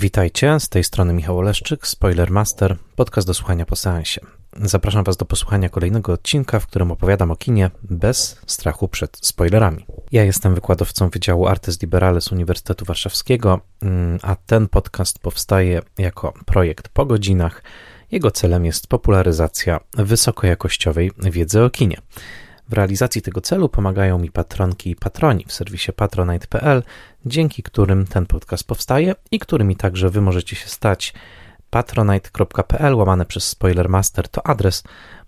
Witajcie, z tej strony Michał Oleszczyk, Spoilermaster, podcast do słuchania po seansie. Zapraszam Was do posłuchania kolejnego odcinka, w którym opowiadam o kinie bez strachu przed spoilerami. Ja jestem wykładowcą Wydziału Artes Liberales Uniwersytetu Warszawskiego, mm, a ten podcast powstaje jako projekt po godzinach. Jego celem jest popularyzacja wysokojakościowej wiedzy o kinie. W realizacji tego celu pomagają mi patronki i patroni w serwisie patronite.pl, dzięki którym ten podcast powstaje i którymi także wy możecie się stać. patronite.pl łamane przez Spoilermaster to adres,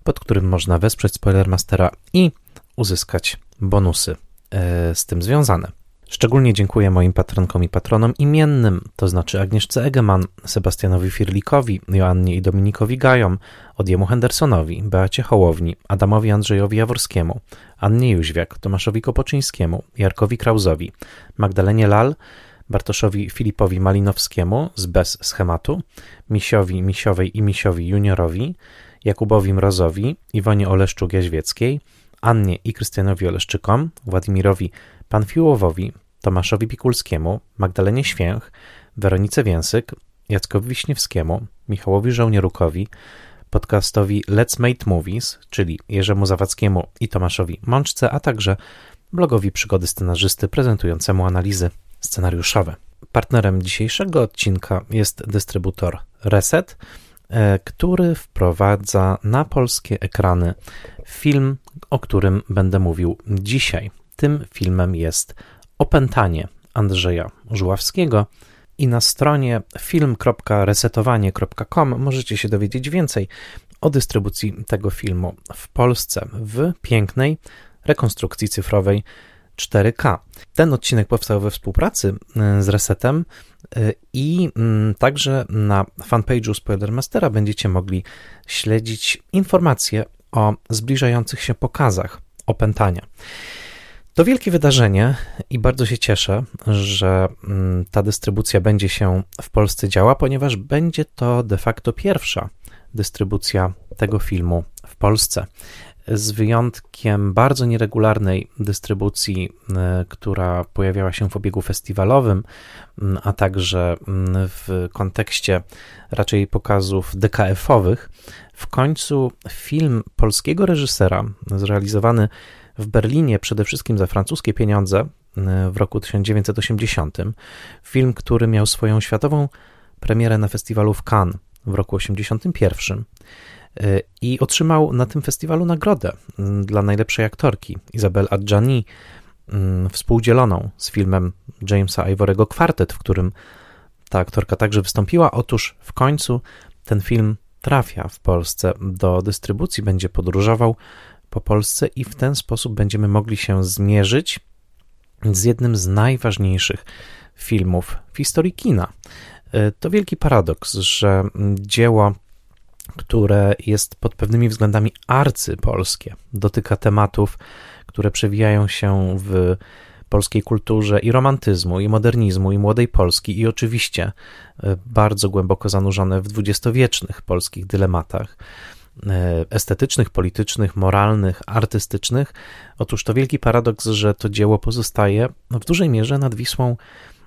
pod którym można wesprzeć Spoilermastera i uzyskać bonusy e, z tym związane. Szczególnie dziękuję moim patronkom i patronom imiennym, to znaczy Agnieszce Egeman, Sebastianowi Firlikowi, Joannie i Dominikowi Gajom, Odiemu Hendersonowi, Beacie Hołowni, Adamowi Andrzejowi Jaworskiemu, Annie Jóźwiak, Tomaszowi Kopoczyńskiemu, Jarkowi Krauzowi, Magdalenie Lal, Bartoszowi Filipowi Malinowskiemu z bez schematu, Misiowi Misiowej i Misiowi Juniorowi, Jakubowi Mrozowi, Iwonie Oleszczuk-Jaźwieckiej, Annie i Krystianowi Oleszczykom, Władimirowi Panfiłowowi, Tomaszowi Pikulskiemu, Magdalenie Święch, Weronice Więsyk, Jackowi Wiśniewskiemu, Michałowi Żołnierukowi, podcastowi Let's Make Movies, czyli Jerzemu Zawadzkiemu i Tomaszowi Mączce, a także blogowi Przygody Scenarzysty prezentującemu analizy scenariuszowe. Partnerem dzisiejszego odcinka jest dystrybutor Reset, e, który wprowadza na polskie ekrany film, o którym będę mówił dzisiaj. Tym filmem jest Opętanie Andrzeja Żuławskiego i na stronie film.resetowanie.com możecie się dowiedzieć więcej o dystrybucji tego filmu w Polsce w pięknej rekonstrukcji cyfrowej 4K. Ten odcinek powstał we współpracy e, z Resetem e, i mm, także na fanpage'u Spoilermastera będziecie mogli śledzić informacje o zbliżających się pokazach opętania. To wielkie wydarzenie i bardzo się cieszę, że mm, ta dystrybucja będzie się w Polsce działa, ponieważ będzie to de facto pierwsza dystrybucja tego filmu w Polsce. Z wyjątkiem bardzo nieregularnej dystrybucji, e, która pojawiała się w obiegu festiwalowym, mm, a także mm, w kontekście raczej pokazów DKF-owych, w końcu film polskiego reżysera zrealizowany w Berlinie przede wszystkim za francuskie pieniądze e, w roku 1980. Film, który miał swoją światową premierę na festiwalu w Cannes w roku 1981 e, i otrzymał na tym festiwalu nagrodę dla najlepszej aktorki Isabelle Adjani, współdzieloną z filmem Jamesa Ivorego Kwartet, w którym ta aktorka także wystąpiła. Otóż w końcu ten film trafia w Polsce do dystrybucji, będzie podróżował po Polsce i w ten sposób będziemy mogli się zmierzyć z jednym z najważniejszych filmów w historii kina. E, to wielki paradoks, że dzieło, które jest pod pewnymi względami arcypolskie, dotyka tematów, które przewijają się w polskiej kulturze i romantyzmu, i modernizmu, i młodej Polski, i oczywiście e, bardzo głęboko zanurzone w dwudziestowiecznych polskich dylematach estetycznych, politycznych, moralnych, artystycznych. Otóż to wielki paradoks, że to dzieło pozostaje w dużej mierze nad Wisłą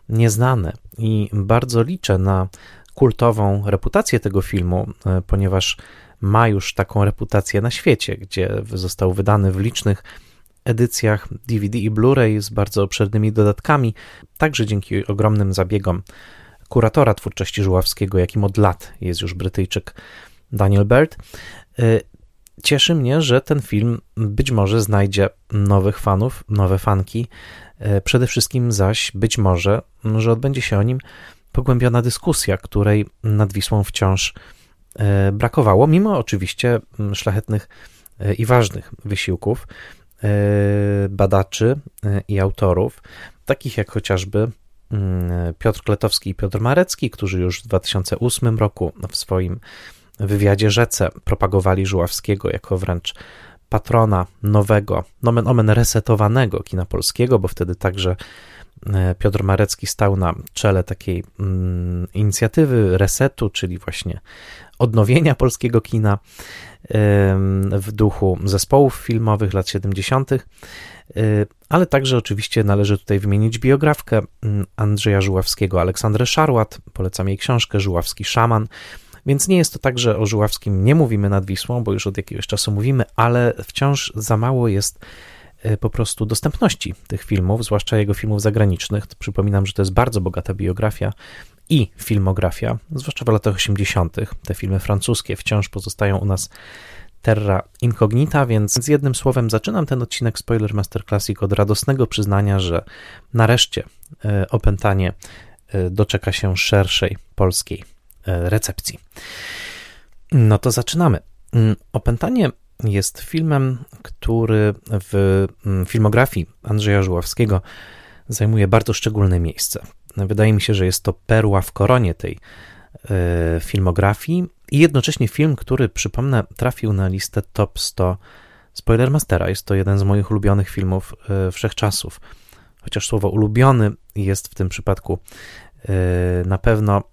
nieznane i bardzo liczę na kultową reputację tego filmu, e, ponieważ ma już taką reputację na świecie, gdzie został wydany w licznych edycjach DVD i Blu-ray z bardzo obszernymi dodatkami, także dzięki ogromnym zabiegom kuratora twórczości Żuławskiego, jakim od lat jest już Brytyjczyk Daniel Bird. Y, cieszy mnie, że ten film być może znajdzie nowych fanów, nowe fanki. Y, przede wszystkim zaś być może, że odbędzie się o nim pogłębiona dyskusja, której nad Wisłą wciąż y, brakowało, mimo oczywiście mm, szlachetnych i ważnych wysiłków badaczy i autorów, takich jak chociażby mm, Piotr Kletowski i Piotr Marecki, którzy już w 2008 roku w swoim wywiadzie Rzece propagowali Żuławskiego jako wręcz patrona nowego, nomen omen resetowanego kina polskiego, bo wtedy także e, Piotr Marecki stał na czele takiej mm, inicjatywy resetu, czyli właśnie odnowienia polskiego kina w duchu zespołów filmowych lat 70., y, ale także oczywiście należy tutaj wymienić biografkę mm, Andrzeja Żuławskiego, Aleksandrę Szarłat, polecam jej książkę Żuławski Szaman, więc nie jest to tak, że o Żuławskim nie mówimy nad Wisłą, bo już od jakiegoś czasu mówimy, ale wciąż za mało jest y, po prostu dostępności tych filmów, zwłaszcza jego filmów zagranicznych. Przypominam, że to jest bardzo bogata biografia i filmografia, zwłaszcza w latach 80. Te filmy francuskie wciąż pozostają u nas terra incognita, więc z jednym słowem zaczynam ten odcinek Spoiler Master Classic od radosnego przyznania, że nareszcie e, opętanie e, doczeka się szerszej polskiej e, recepcji. No to zaczynamy. Mm, opętanie jest filmem, który w mm, filmografii Andrzeja Żuławskiego zajmuje bardzo szczególne miejsce. Wydaje mi się, że jest to perła w koronie tej e, filmografii i jednocześnie film, który, przypomnę, trafił na listę top 100 Spoilermastera. Jest to jeden z moich ulubionych filmów e, wszechczasów. Chociaż słowo ulubiony jest w tym przypadku e, na pewno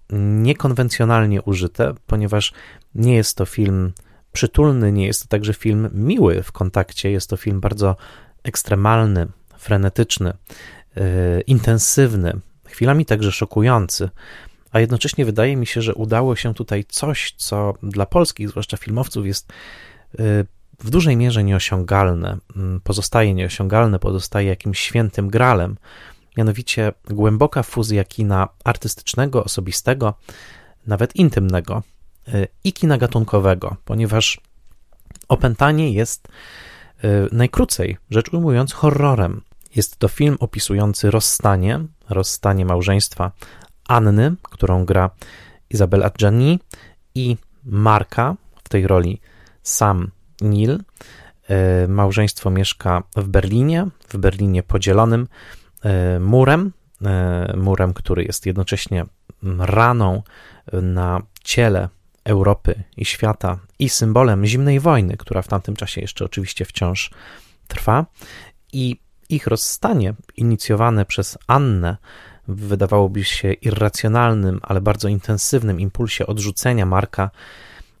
niekonwencjonalnie użyte, ponieważ nie jest to film przytulny, nie jest to także film miły w kontakcie, jest to film bardzo ekstremalny, frenetyczny, intensywny, chwilami także szokujący, a jednocześnie wydaje mi się, że udało się tutaj coś, co dla polskich, zwłaszcza filmowców, jest y, w dużej mierze nieosiągalne, mm, pozostaje nieosiągalne, pozostaje jakimś świętym gralem, mianowicie głęboka fuzja kina artystycznego, osobistego, nawet intymnego y, i kina gatunkowego, ponieważ opętanie jest y, najkrócej rzecz ujmując horrorem. Jest to film opisujący rozstanie, rozstanie małżeństwa Anny, którą gra Isabel Adjani i Marka, w tej roli Sam Nil. E, małżeństwo mieszka w Berlinie, w Berlinie podzielonym murem, e, murem, który jest jednocześnie raną na ciele Europy i świata i symbolem zimnej wojny, która w tamtym czasie jeszcze oczywiście wciąż trwa. I ich rozstanie, inicjowane przez Annę, wydawałoby się irracjonalnym, ale bardzo intensywnym impulsie odrzucenia Marka,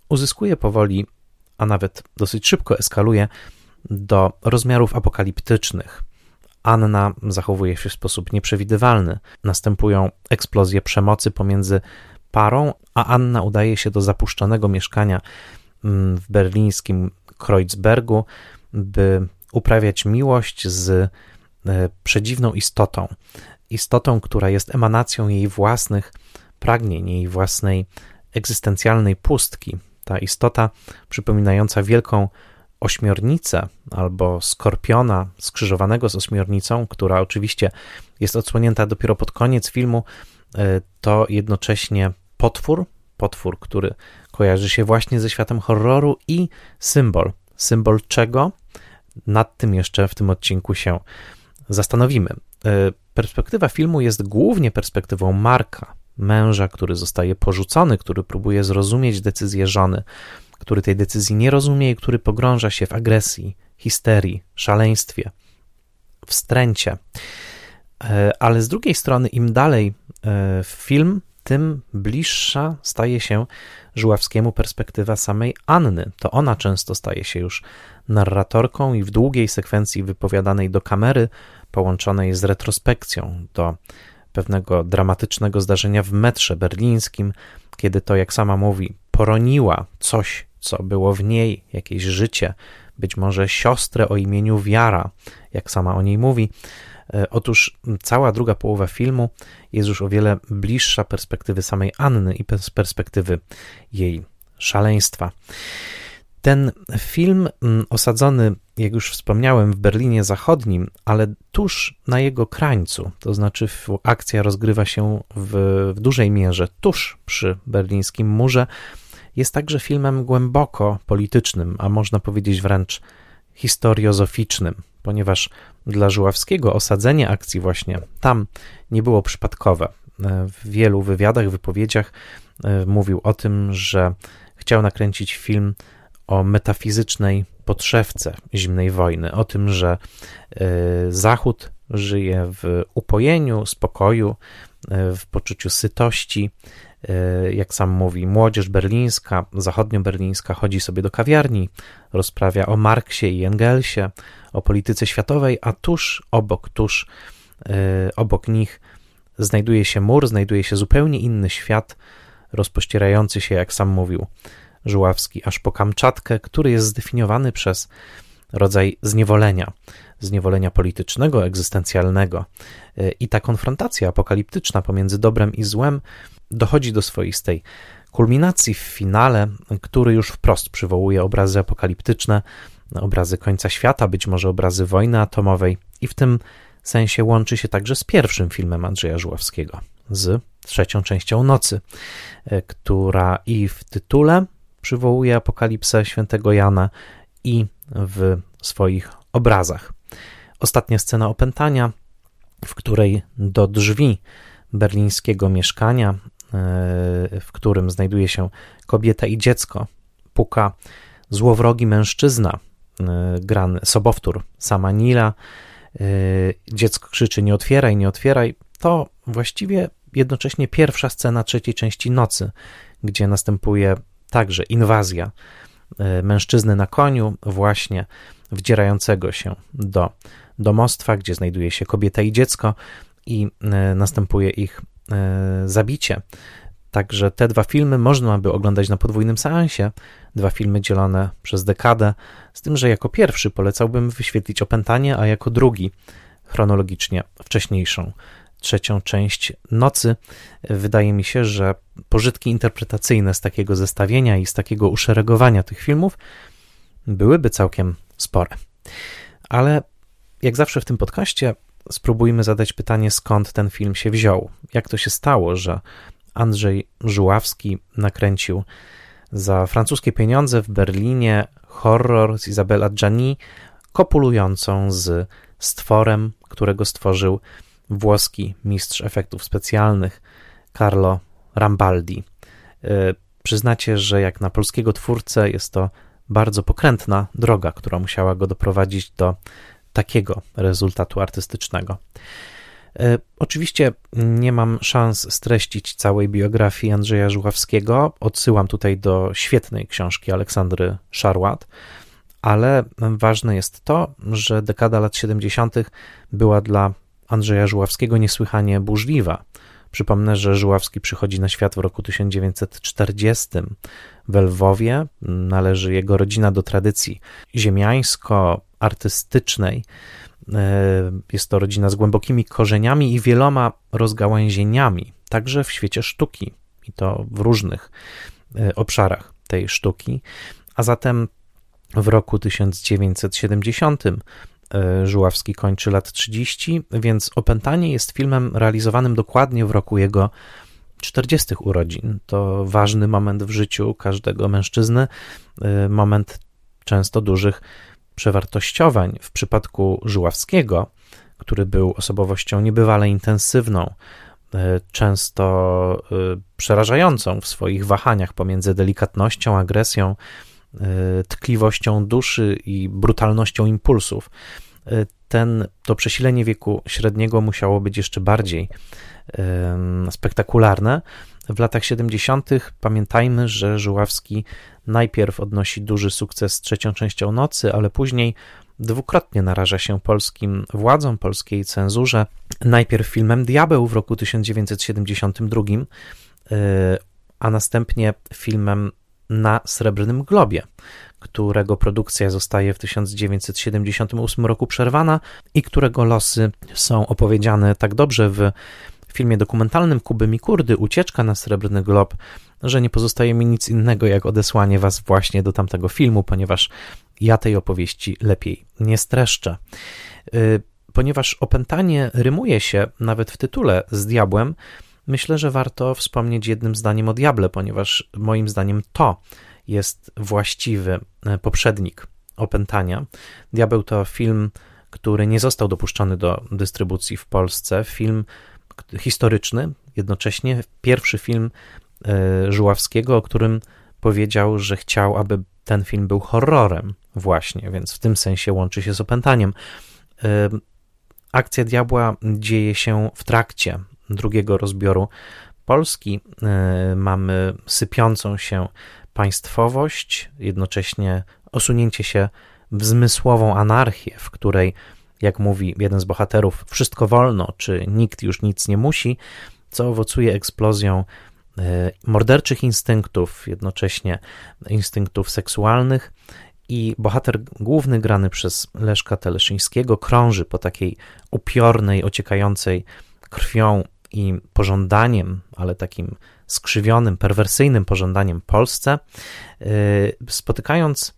uzyskuje powoli, a nawet dosyć szybko eskaluje do rozmiarów apokaliptycznych. Anna zachowuje się w sposób nieprzewidywalny. Następują eksplozje przemocy pomiędzy parą, a Anna udaje się do zapuszczonego mieszkania mm, w berlińskim Kreuzbergu, by uprawiać miłość z e, przedziwną istotą. Istotą, która jest emanacją jej własnych pragnień, jej własnej egzystencjalnej pustki. Ta istota przypominająca wielką ośmiornicę albo skorpiona skrzyżowanego z ośmiornicą, która oczywiście jest odsłonięta dopiero pod koniec filmu, e, to jednocześnie potwór, potwór, który kojarzy się właśnie ze światem horroru i symbol. Symbol czego? nad tym jeszcze w tym odcinku się zastanowimy. E, perspektywa filmu jest głównie perspektywą Marka, męża, który zostaje porzucony, który próbuje zrozumieć decyzję żony, który tej decyzji nie rozumie i który pogrąża się w agresji, histerii, szaleństwie, wstręcie. E, ale z drugiej strony, im dalej e, film, tym bliższa staje się Żuławskiemu perspektywa samej Anny. To ona często staje się już narratorką i w długiej sekwencji wypowiadanej do kamery, połączonej z retrospekcją do pewnego dramatycznego zdarzenia w metrze berlińskim, kiedy to, jak sama mówi, poroniła coś, co było w niej, jakieś życie, być może siostrę o imieniu Wiara, jak sama o niej mówi. E, otóż cała druga połowa filmu jest już o wiele bliższa perspektywy samej Anny i perspektywy jej szaleństwa. Ten film mm, osadzony, jak już wspomniałem, w Berlinie Zachodnim, ale tuż na jego krańcu, to znaczy akcja rozgrywa się w, w dużej mierze tuż przy berlińskim murze, jest także filmem głęboko politycznym, a można powiedzieć wręcz historiozoficznym, ponieważ dla Żuławskiego osadzenie akcji właśnie tam nie było przypadkowe. W wielu wywiadach, wypowiedziach e, mówił o tym, że chciał nakręcić film o metafizycznej podszewce zimnej wojny, o tym, że Zachód żyje w upojeniu, spokoju, w poczuciu sytości. Jak sam mówi, młodzież berlińska, zachodnio-berlińska chodzi sobie do kawiarni, rozprawia o Marksie i Engelsie, o polityce światowej, a tuż obok, tuż obok nich znajduje się mur, znajduje się zupełnie inny świat, rozpościerający się, jak sam mówił Żuławski, aż po Kamczatkę, który jest zdefiniowany przez rodzaj zniewolenia, zniewolenia politycznego, egzystencjalnego. I ta konfrontacja apokaliptyczna pomiędzy dobrem i złem dochodzi do swoistej kulminacji w finale, który już wprost przywołuje obrazy apokaliptyczne, obrazy końca świata, być może obrazy wojny atomowej, i w tym sensie łączy się także z pierwszym filmem Andrzeja Żuławskiego, z trzecią częścią Nocy, e, która i w tytule przywołuje apokalipsę świętego Jana i w swoich obrazach. Ostatnia scena opętania, w której do drzwi berlińskiego mieszkania, w którym znajduje się kobieta i dziecko, puka złowrogi mężczyzna, e, grany sobowtór sama Nila, Y, dziecko krzyczy nie otwieraj, nie otwieraj, to właściwie jednocześnie pierwsza scena trzeciej części Nocy, gdzie następuje także inwazja mężczyzny na koniu, właśnie wdzierającego się do domostwa, gdzie znajduje się kobieta i dziecko i następuje ich zabicie. Także te dwa filmy można by oglądać na podwójnym seansie, dwa filmy dzielone przez dekadę, z tym, że jako pierwszy polecałbym wyświetlić Opętanie, a jako drugi chronologicznie wcześniejszą trzecią część Nocy. Wydaje mi się, że pożytki interpretacyjne z takiego zestawienia i z takiego uszeregowania tych filmów byłyby całkiem spore. Ale jak zawsze w tym podcaście spróbujmy zadać pytanie, skąd ten film się wziął. Jak to się stało, że Andrzej Żuławski nakręcił za francuskie pieniądze w Berlinie horror z Isabella Gianni, kopulującą z stworem, którego stworzył włoski mistrz efektów specjalnych Carlo Rambaldi. E, przyznacie, że jak na polskiego twórcę jest to bardzo pokrętna droga, która musiała go doprowadzić do takiego rezultatu artystycznego. E, oczywiście nie mam szans streścić całej biografii Andrzeja Żuławskiego. Odsyłam tutaj do świetnej książki Aleksandry Szarłat, ale ważne jest to, że dekada lat 70. była dla Andrzeja Żuławskiego niesłychanie burzliwa. Przypomnę, że Żuławski przychodzi na świat w roku 1940 w Lwowie. Należy jego rodzina do tradycji ziemiańsko-artystycznej E, jest to rodzina z głębokimi korzeniami i wieloma rozgałęzieniami, także w świecie sztuki i to w różnych e, obszarach tej sztuki. A zatem w roku 1970 e, Żuławski kończy lat 30, więc Opętanie jest filmem realizowanym dokładnie w roku jego 40 urodzin. To ważny moment w życiu każdego mężczyzny, moment często dużych przewartościowań w przypadku Żuławskiego, który był osobowością niebywale intensywną, e, często e, przerażającą w swoich wahaniach pomiędzy delikatnością, agresją, e, tkliwością duszy i brutalnością impulsów. Ten, to przesilenie wieku średniego musiało być jeszcze bardziej spektakularne. W latach 70. pamiętajmy, że Żuławski najpierw odnosi duży sukces z trzecią częścią Nocy, ale później dwukrotnie naraża się polskim władzom, polskiej cenzurze. Najpierw filmem Diabeł w roku 1972, y, a następnie filmem na Srebrnym Globie, którego produkcja zostaje w 1978 roku przerwana i którego losy są opowiedziane tak dobrze w w filmie dokumentalnym Kuby Mikurdy Ucieczka na Srebrny Glob, że nie pozostaje mi nic innego jak odesłanie was właśnie do tamtego filmu, ponieważ ja tej opowieści lepiej nie streszczę. Y, ponieważ opętanie rymuje się nawet w tytule z diabłem, myślę, że warto wspomnieć jednym zdaniem o diable, ponieważ moim zdaniem to jest właściwy y, poprzednik opętania. Diabeł to film, który nie został dopuszczony do dystrybucji w Polsce. Film historyczny, jednocześnie pierwszy film e, Żuławskiego, o którym powiedział, że chciał, aby ten film był horrorem, właśnie, więc w tym sensie łączy się z opętaniem. Akcja Diabła dzieje się w trakcie drugiego rozbioru Polski. Mamy sypiącą się państwowość, jednocześnie osunięcie się w zmysłową anarchię, w której, jak mówi jeden z bohaterów, wszystko wolno, czy nikt już nic nie musi, co owocuje eksplozją e, morderczych instynktów, jednocześnie instynktów seksualnych. I bohater główny, grany przez Leszka Teleszyńskiego, krąży po takiej upiornej, ociekającej krwią i pożądaniem, ale takim skrzywionym, perwersyjnym pożądaniem Polsce, e, spotykając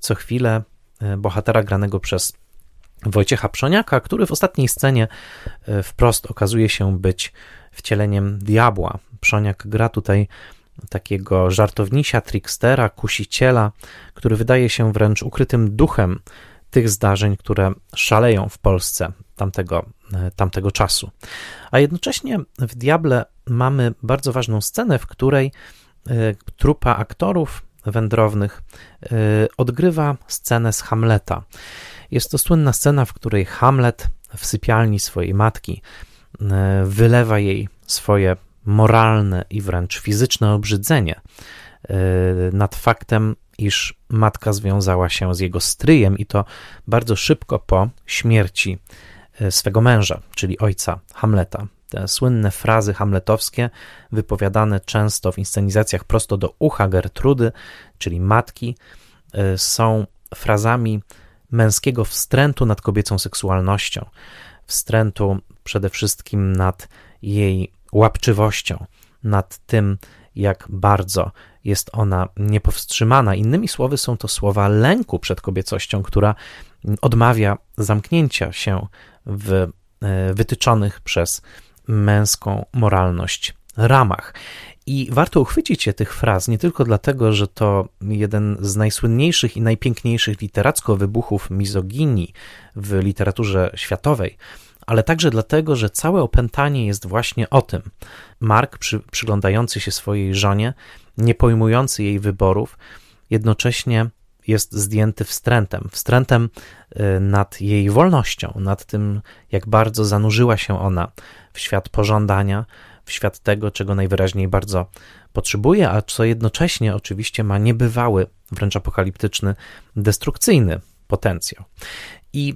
co chwilę e, bohatera granego przez Wojciecha Przoniaka, który w ostatniej scenie wprost okazuje się być wcieleniem diabła. Przoniak gra tutaj takiego żartownisia, trickstera, kusiciela, który wydaje się wręcz ukrytym duchem tych zdarzeń, które szaleją w Polsce tamtego, tamtego czasu. A jednocześnie w Diable mamy bardzo ważną scenę, w której e, trupa aktorów wędrownych e, odgrywa scenę z Hamleta. Jest to słynna scena, w której Hamlet w sypialni swojej matki E, wylewa jej swoje moralne i wręcz fizyczne obrzydzenie e, nad faktem, iż matka związała się z jego stryjem i to bardzo szybko po śmierci e, swego męża, czyli ojca Hamleta. Te słynne frazy hamletowskie, wypowiadane często w inscenizacjach prosto do ucha Gertrudy, czyli matki, są frazami męskiego wstrętu nad kobiecą seksualnością, wstrętu przede wszystkim nad jej łapczywością, nad tym, jak bardzo jest ona niepowstrzymana. Innymi słowy, są to słowa lęku przed kobiecością, która odmawia zamknięcia się w e, wytyczonych przez męską moralność ramach. I warto uchwycić się tych fraz nie tylko dlatego, że to jeden z najsłynniejszych i najpiękniejszych literacko wybuchów mizoginii w literaturze światowej, ale także dlatego, że całe opętanie jest właśnie o tym. Mark, przy, przyglądający się swojej żonie, nie pojmujący jej wyborów, jednocześnie jest zdjęty wstrętem. Wstrętem y, nad jej wolnością, nad tym, jak bardzo zanurzyła się ona w świat pożądania, w świat tego, czego najwyraźniej bardzo potrzebuje, a co jednocześnie oczywiście ma niebywały, wręcz apokaliptyczny, destrukcyjny potencjał. I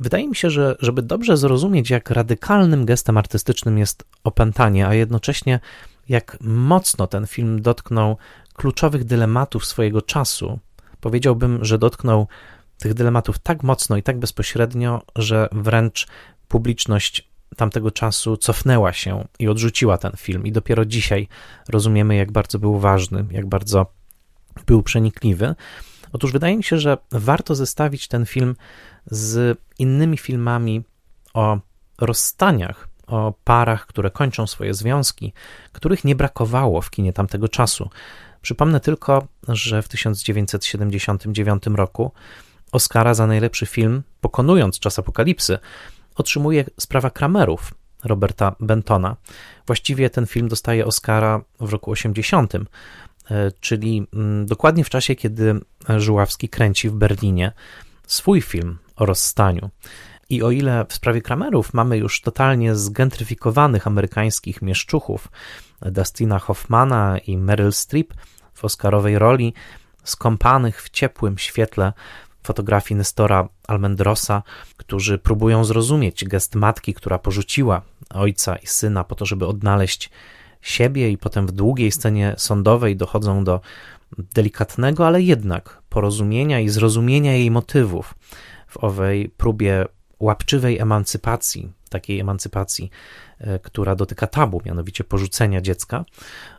Wydaje mi się, że żeby dobrze zrozumieć, jak radykalnym gestem artystycznym jest opętanie, a jednocześnie jak mocno ten film dotknął kluczowych dylematów swojego czasu, powiedziałbym, że dotknął tych dylematów tak mocno i tak bezpośrednio, że wręcz publiczność tamtego czasu cofnęła się i odrzuciła ten film, i dopiero dzisiaj rozumiemy, jak bardzo był ważny, jak bardzo był przenikliwy. Otóż wydaje mi się, że warto zestawić ten film z innymi filmami o rozstaniach, o parach, które kończą swoje związki, których nie brakowało w kinie tamtego czasu. Przypomnę tylko, że w 1979 roku Oscara za najlepszy film, pokonując czas apokalipsy, otrzymuje sprawa Kramerów Roberta Bentona. Właściwie ten film dostaje Oscara w roku 80, e, czyli mm, dokładnie w czasie, kiedy Żuławski kręci w Berlinie swój film o rozstaniu. I o ile w sprawie Kramerów mamy już totalnie zgentryfikowanych amerykańskich mieszczuchów, Dustina Hoffmana i Meryl Streep w oscarowej roli, skąpanych w ciepłym świetle fotografii Nestora Almendrosa, którzy próbują zrozumieć gest matki, która porzuciła ojca i syna po to, żeby odnaleźć siebie, i potem w długiej scenie sądowej dochodzą do delikatnego, ale jednak porozumienia i zrozumienia jej motywów w owej próbie łapczywej emancypacji, takiej emancypacji, e, która dotyka tabu, mianowicie porzucenia dziecka.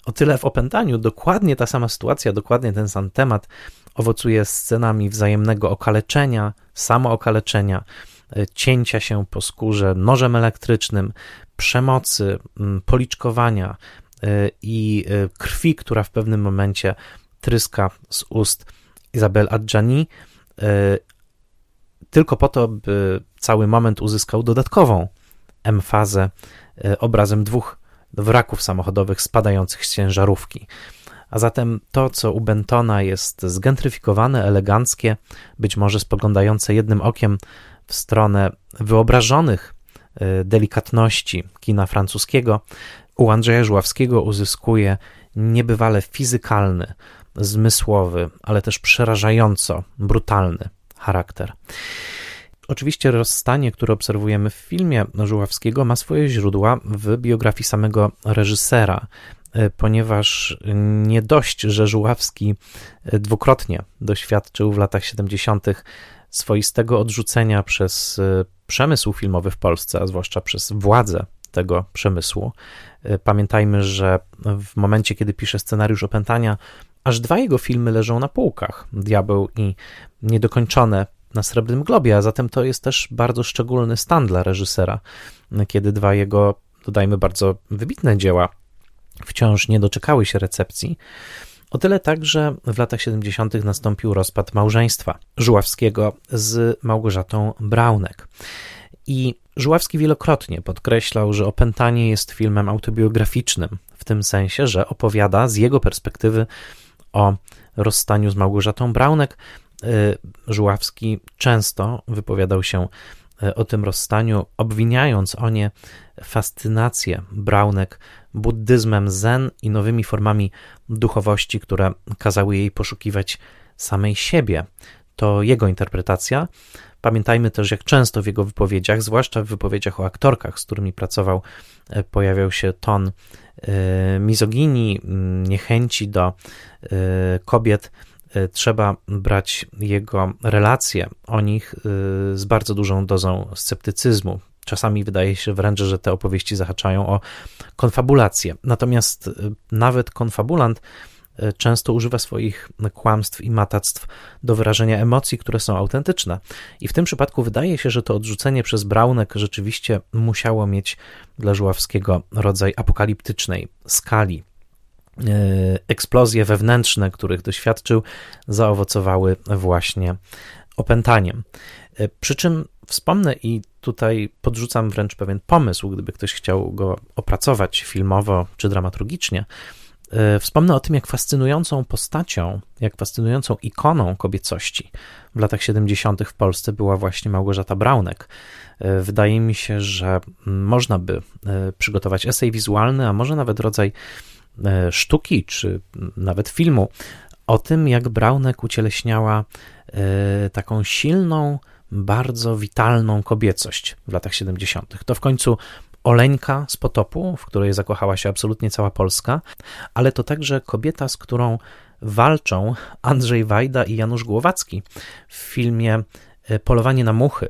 O tyle w opętaniu dokładnie ta sama sytuacja, dokładnie ten sam temat owocuje scenami wzajemnego okaleczenia, samookaleczenia, e, cięcia się po skórze nożem elektrycznym, przemocy, policzkowania e, i krwi, która w pewnym momencie tryska z ust Izabel Adjani, tylko po to, by cały moment uzyskał dodatkową emfazę e, obrazem dwóch wraków samochodowych spadających z ciężarówki. A zatem to, co u Bentona jest zgentryfikowane, eleganckie, być może spoglądające jednym okiem w stronę wyobrażonych y, delikatności kina francuskiego, u Andrzeja Żławskiego uzyskuje niebywale fizykalny, zmysłowy, ale też przerażająco brutalny charakter. Oczywiście rozstanie, które obserwujemy w filmie Żuławskiego, ma swoje źródła w biografii samego reżysera, ponieważ nie dość, że Żuławski e, dwukrotnie doświadczył w latach 70. swoistego odrzucenia przez e, przemysł filmowy w Polsce, a zwłaszcza przez władze tego przemysłu. Pamiętajmy, że w momencie, kiedy pisze scenariusz opętania, aż dwa jego filmy leżą na półkach: Diabeł i Niedokończone na Srebrnym Globie, a zatem to jest też bardzo szczególny stan dla reżysera, kiedy dwa jego, dodajmy, bardzo wybitne dzieła wciąż nie doczekały się recepcji. O tyle także w latach 70. nastąpił rozpad małżeństwa Żuławskiego z Małgorzatą Braunek. I Żuławski wielokrotnie podkreślał, że Opętanie jest filmem autobiograficznym, w tym sensie, że opowiada z jego perspektywy o rozstaniu z Małgorzatą Braunek, Y, Żuławski często wypowiadał się y, o tym rozstaniu, obwiniając o nie fascynację Braunek buddyzmem zen i nowymi formami duchowości, które kazały jej poszukiwać samej siebie. To jego interpretacja. Pamiętajmy też, jak często w jego wypowiedziach, zwłaszcza w wypowiedziach o aktorkach, z którymi pracował, y, pojawiał się ton mizoginii, mm, niechęci do kobiet E, trzeba brać jego relacje o nich e, z bardzo dużą dozą sceptycyzmu. Czasami wydaje się wręcz, że te opowieści zahaczają o konfabulację. Natomiast e, nawet konfabulant często używa swoich kłamstw i matactw do wyrażenia emocji, które są autentyczne. I w tym przypadku wydaje się, że to odrzucenie przez Braunek rzeczywiście musiało mieć dla Żuławskiego rodzaj apokaliptycznej skali E, eksplozje wewnętrzne, których doświadczył, zaowocowały właśnie opętaniem. E, przy czym wspomnę i tutaj podrzucam wręcz pewien pomysł, gdyby ktoś chciał go opracować filmowo czy dramaturgicznie. E, wspomnę o tym, jak fascynującą postacią, jak fascynującą ikoną kobiecości w latach 70. w Polsce była właśnie Małgorzata Braunek. Wydaje mi się, że można by przygotować esej wizualny, a może nawet rodzaj E, sztuki, czy nawet filmu, o tym, jak Braunek ucieleśniała e, taką silną, bardzo witalną kobiecość w latach 70. To w końcu Oleńka z Potopu, w której zakochała się absolutnie cała Polska, ale to także kobieta, z którą walczą Andrzej Wajda i Janusz Głowacki w filmie e, Polowanie na muchy,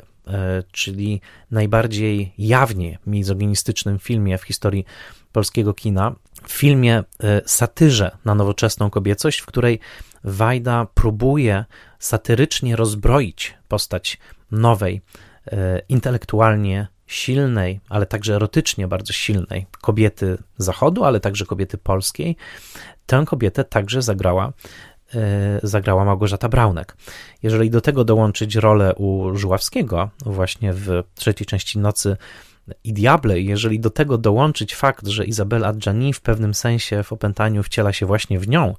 czyli najbardziej jawnie mizoginistycznym filmie w historii polskiego kina, w filmie e, satyrze na nowoczesną kobiecość, w której Wajda próbuje satyrycznie rozbroić postać nowej, e, intelektualnie silnej, ale także erotycznie bardzo silnej kobiety zachodu, ale także kobiety polskiej. Tę kobietę także zagrała e, zagrała Małgorzata Braunek. Jeżeli do tego dołączyć rolę u Żuławskiego, właśnie w trzeciej części Nocy i Diable, jeżeli do tego dołączyć fakt, że Izabela Adjani w pewnym sensie w opętaniu wciela się właśnie w nią,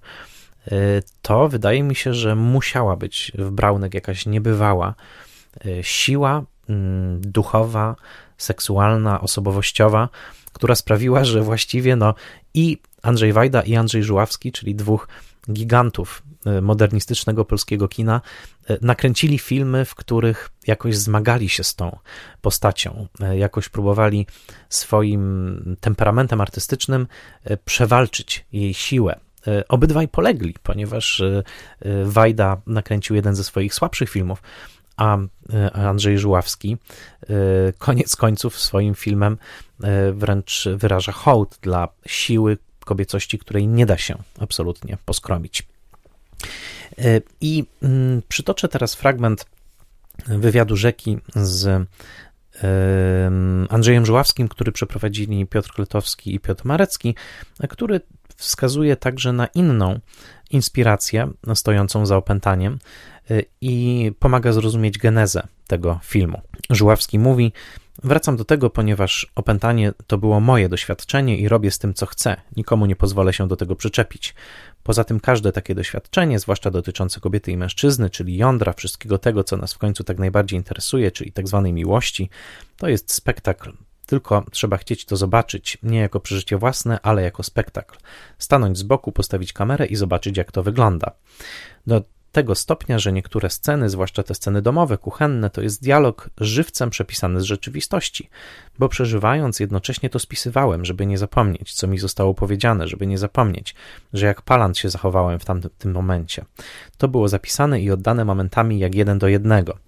to wydaje mi się, że musiała być w Braunek jakaś niebywała y, siła mm, duchowa, seksualna, osobowościowa, która sprawiła, że właściwie no i Andrzej Wajda i Andrzej Żuławski, czyli dwóch gigantów e, modernistycznego polskiego kina, nakręcili filmy, w których jakoś zmagali się z tą postacią, jakoś próbowali swoim temperamentem artystycznym przewalczyć jej siłę. Obydwaj polegli, ponieważ Wajda nakręcił jeden ze swoich słabszych filmów, a Andrzej Żuławski koniec końców swoim filmem wręcz wyraża hołd dla siły, kobiecości, której nie da się absolutnie poskromić. E, I mm, przytoczę teraz fragment wywiadu rzeki z Andrzejem Żuławskim, który przeprowadzili Piotr Kletowski i Piotr Marecki, który wskazuje także na inną inspirację stojącą za opętaniem e, i pomaga zrozumieć genezę tego filmu. Żuławski mówi: Wracam do tego, ponieważ opętanie to było moje doświadczenie i robię z tym, co chcę. Nikomu nie pozwolę się do tego przyczepić. Poza tym każde takie doświadczenie, zwłaszcza dotyczące kobiety i mężczyzny, czyli jądra wszystkiego tego, co nas w końcu tak najbardziej interesuje, czyli tak zwanej miłości, to jest spektakl. Tylko trzeba chcieć to zobaczyć, nie jako przeżycie własne, ale jako spektakl. Stanąć z boku, postawić kamerę i zobaczyć, jak to wygląda. Do tego stopnia, że niektóre sceny, zwłaszcza te sceny domowe, kuchenne, to jest dialog żywcem przepisany z rzeczywistości, bo przeżywając jednocześnie to spisywałem, żeby nie zapomnieć, co mi zostało powiedziane, żeby nie zapomnieć, że jak palant się zachowałem w tamtym tym momencie. To było zapisane i oddane momentami jak jeden do jednego.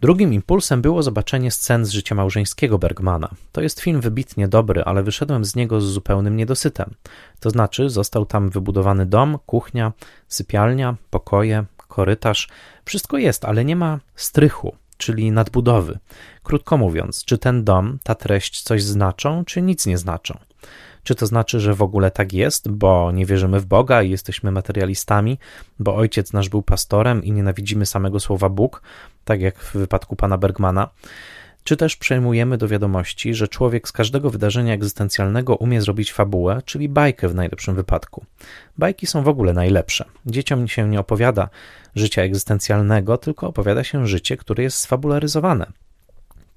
Drugim impulsem było zobaczenie scen z życia małżeńskiego Bergmana. To jest film wybitnie dobry, ale wyszedłem z niego z zupełnym niedosytem. To znaczy, został tam wybudowany dom, kuchnia, sypialnia, pokoje, korytarz. Wszystko jest, ale nie ma strychu, czyli nadbudowy. Krótko mówiąc, czy ten dom, ta treść coś znaczą, czy nic nie znaczą? Czy to znaczy, że w ogóle tak jest, bo nie wierzymy w Boga i jesteśmy materialistami, bo ojciec nasz był pastorem i nienawidzimy samego słowa Bóg, tak jak w wypadku pana Bergmana? Czy też przejmujemy do wiadomości, że człowiek z każdego wydarzenia egzystencjalnego umie zrobić fabułę, czyli bajkę w najlepszym wypadku? Bajki są w ogóle najlepsze. Dzieciom się nie opowiada życia egzystencjalnego, tylko opowiada się życie, które jest sfabularyzowane.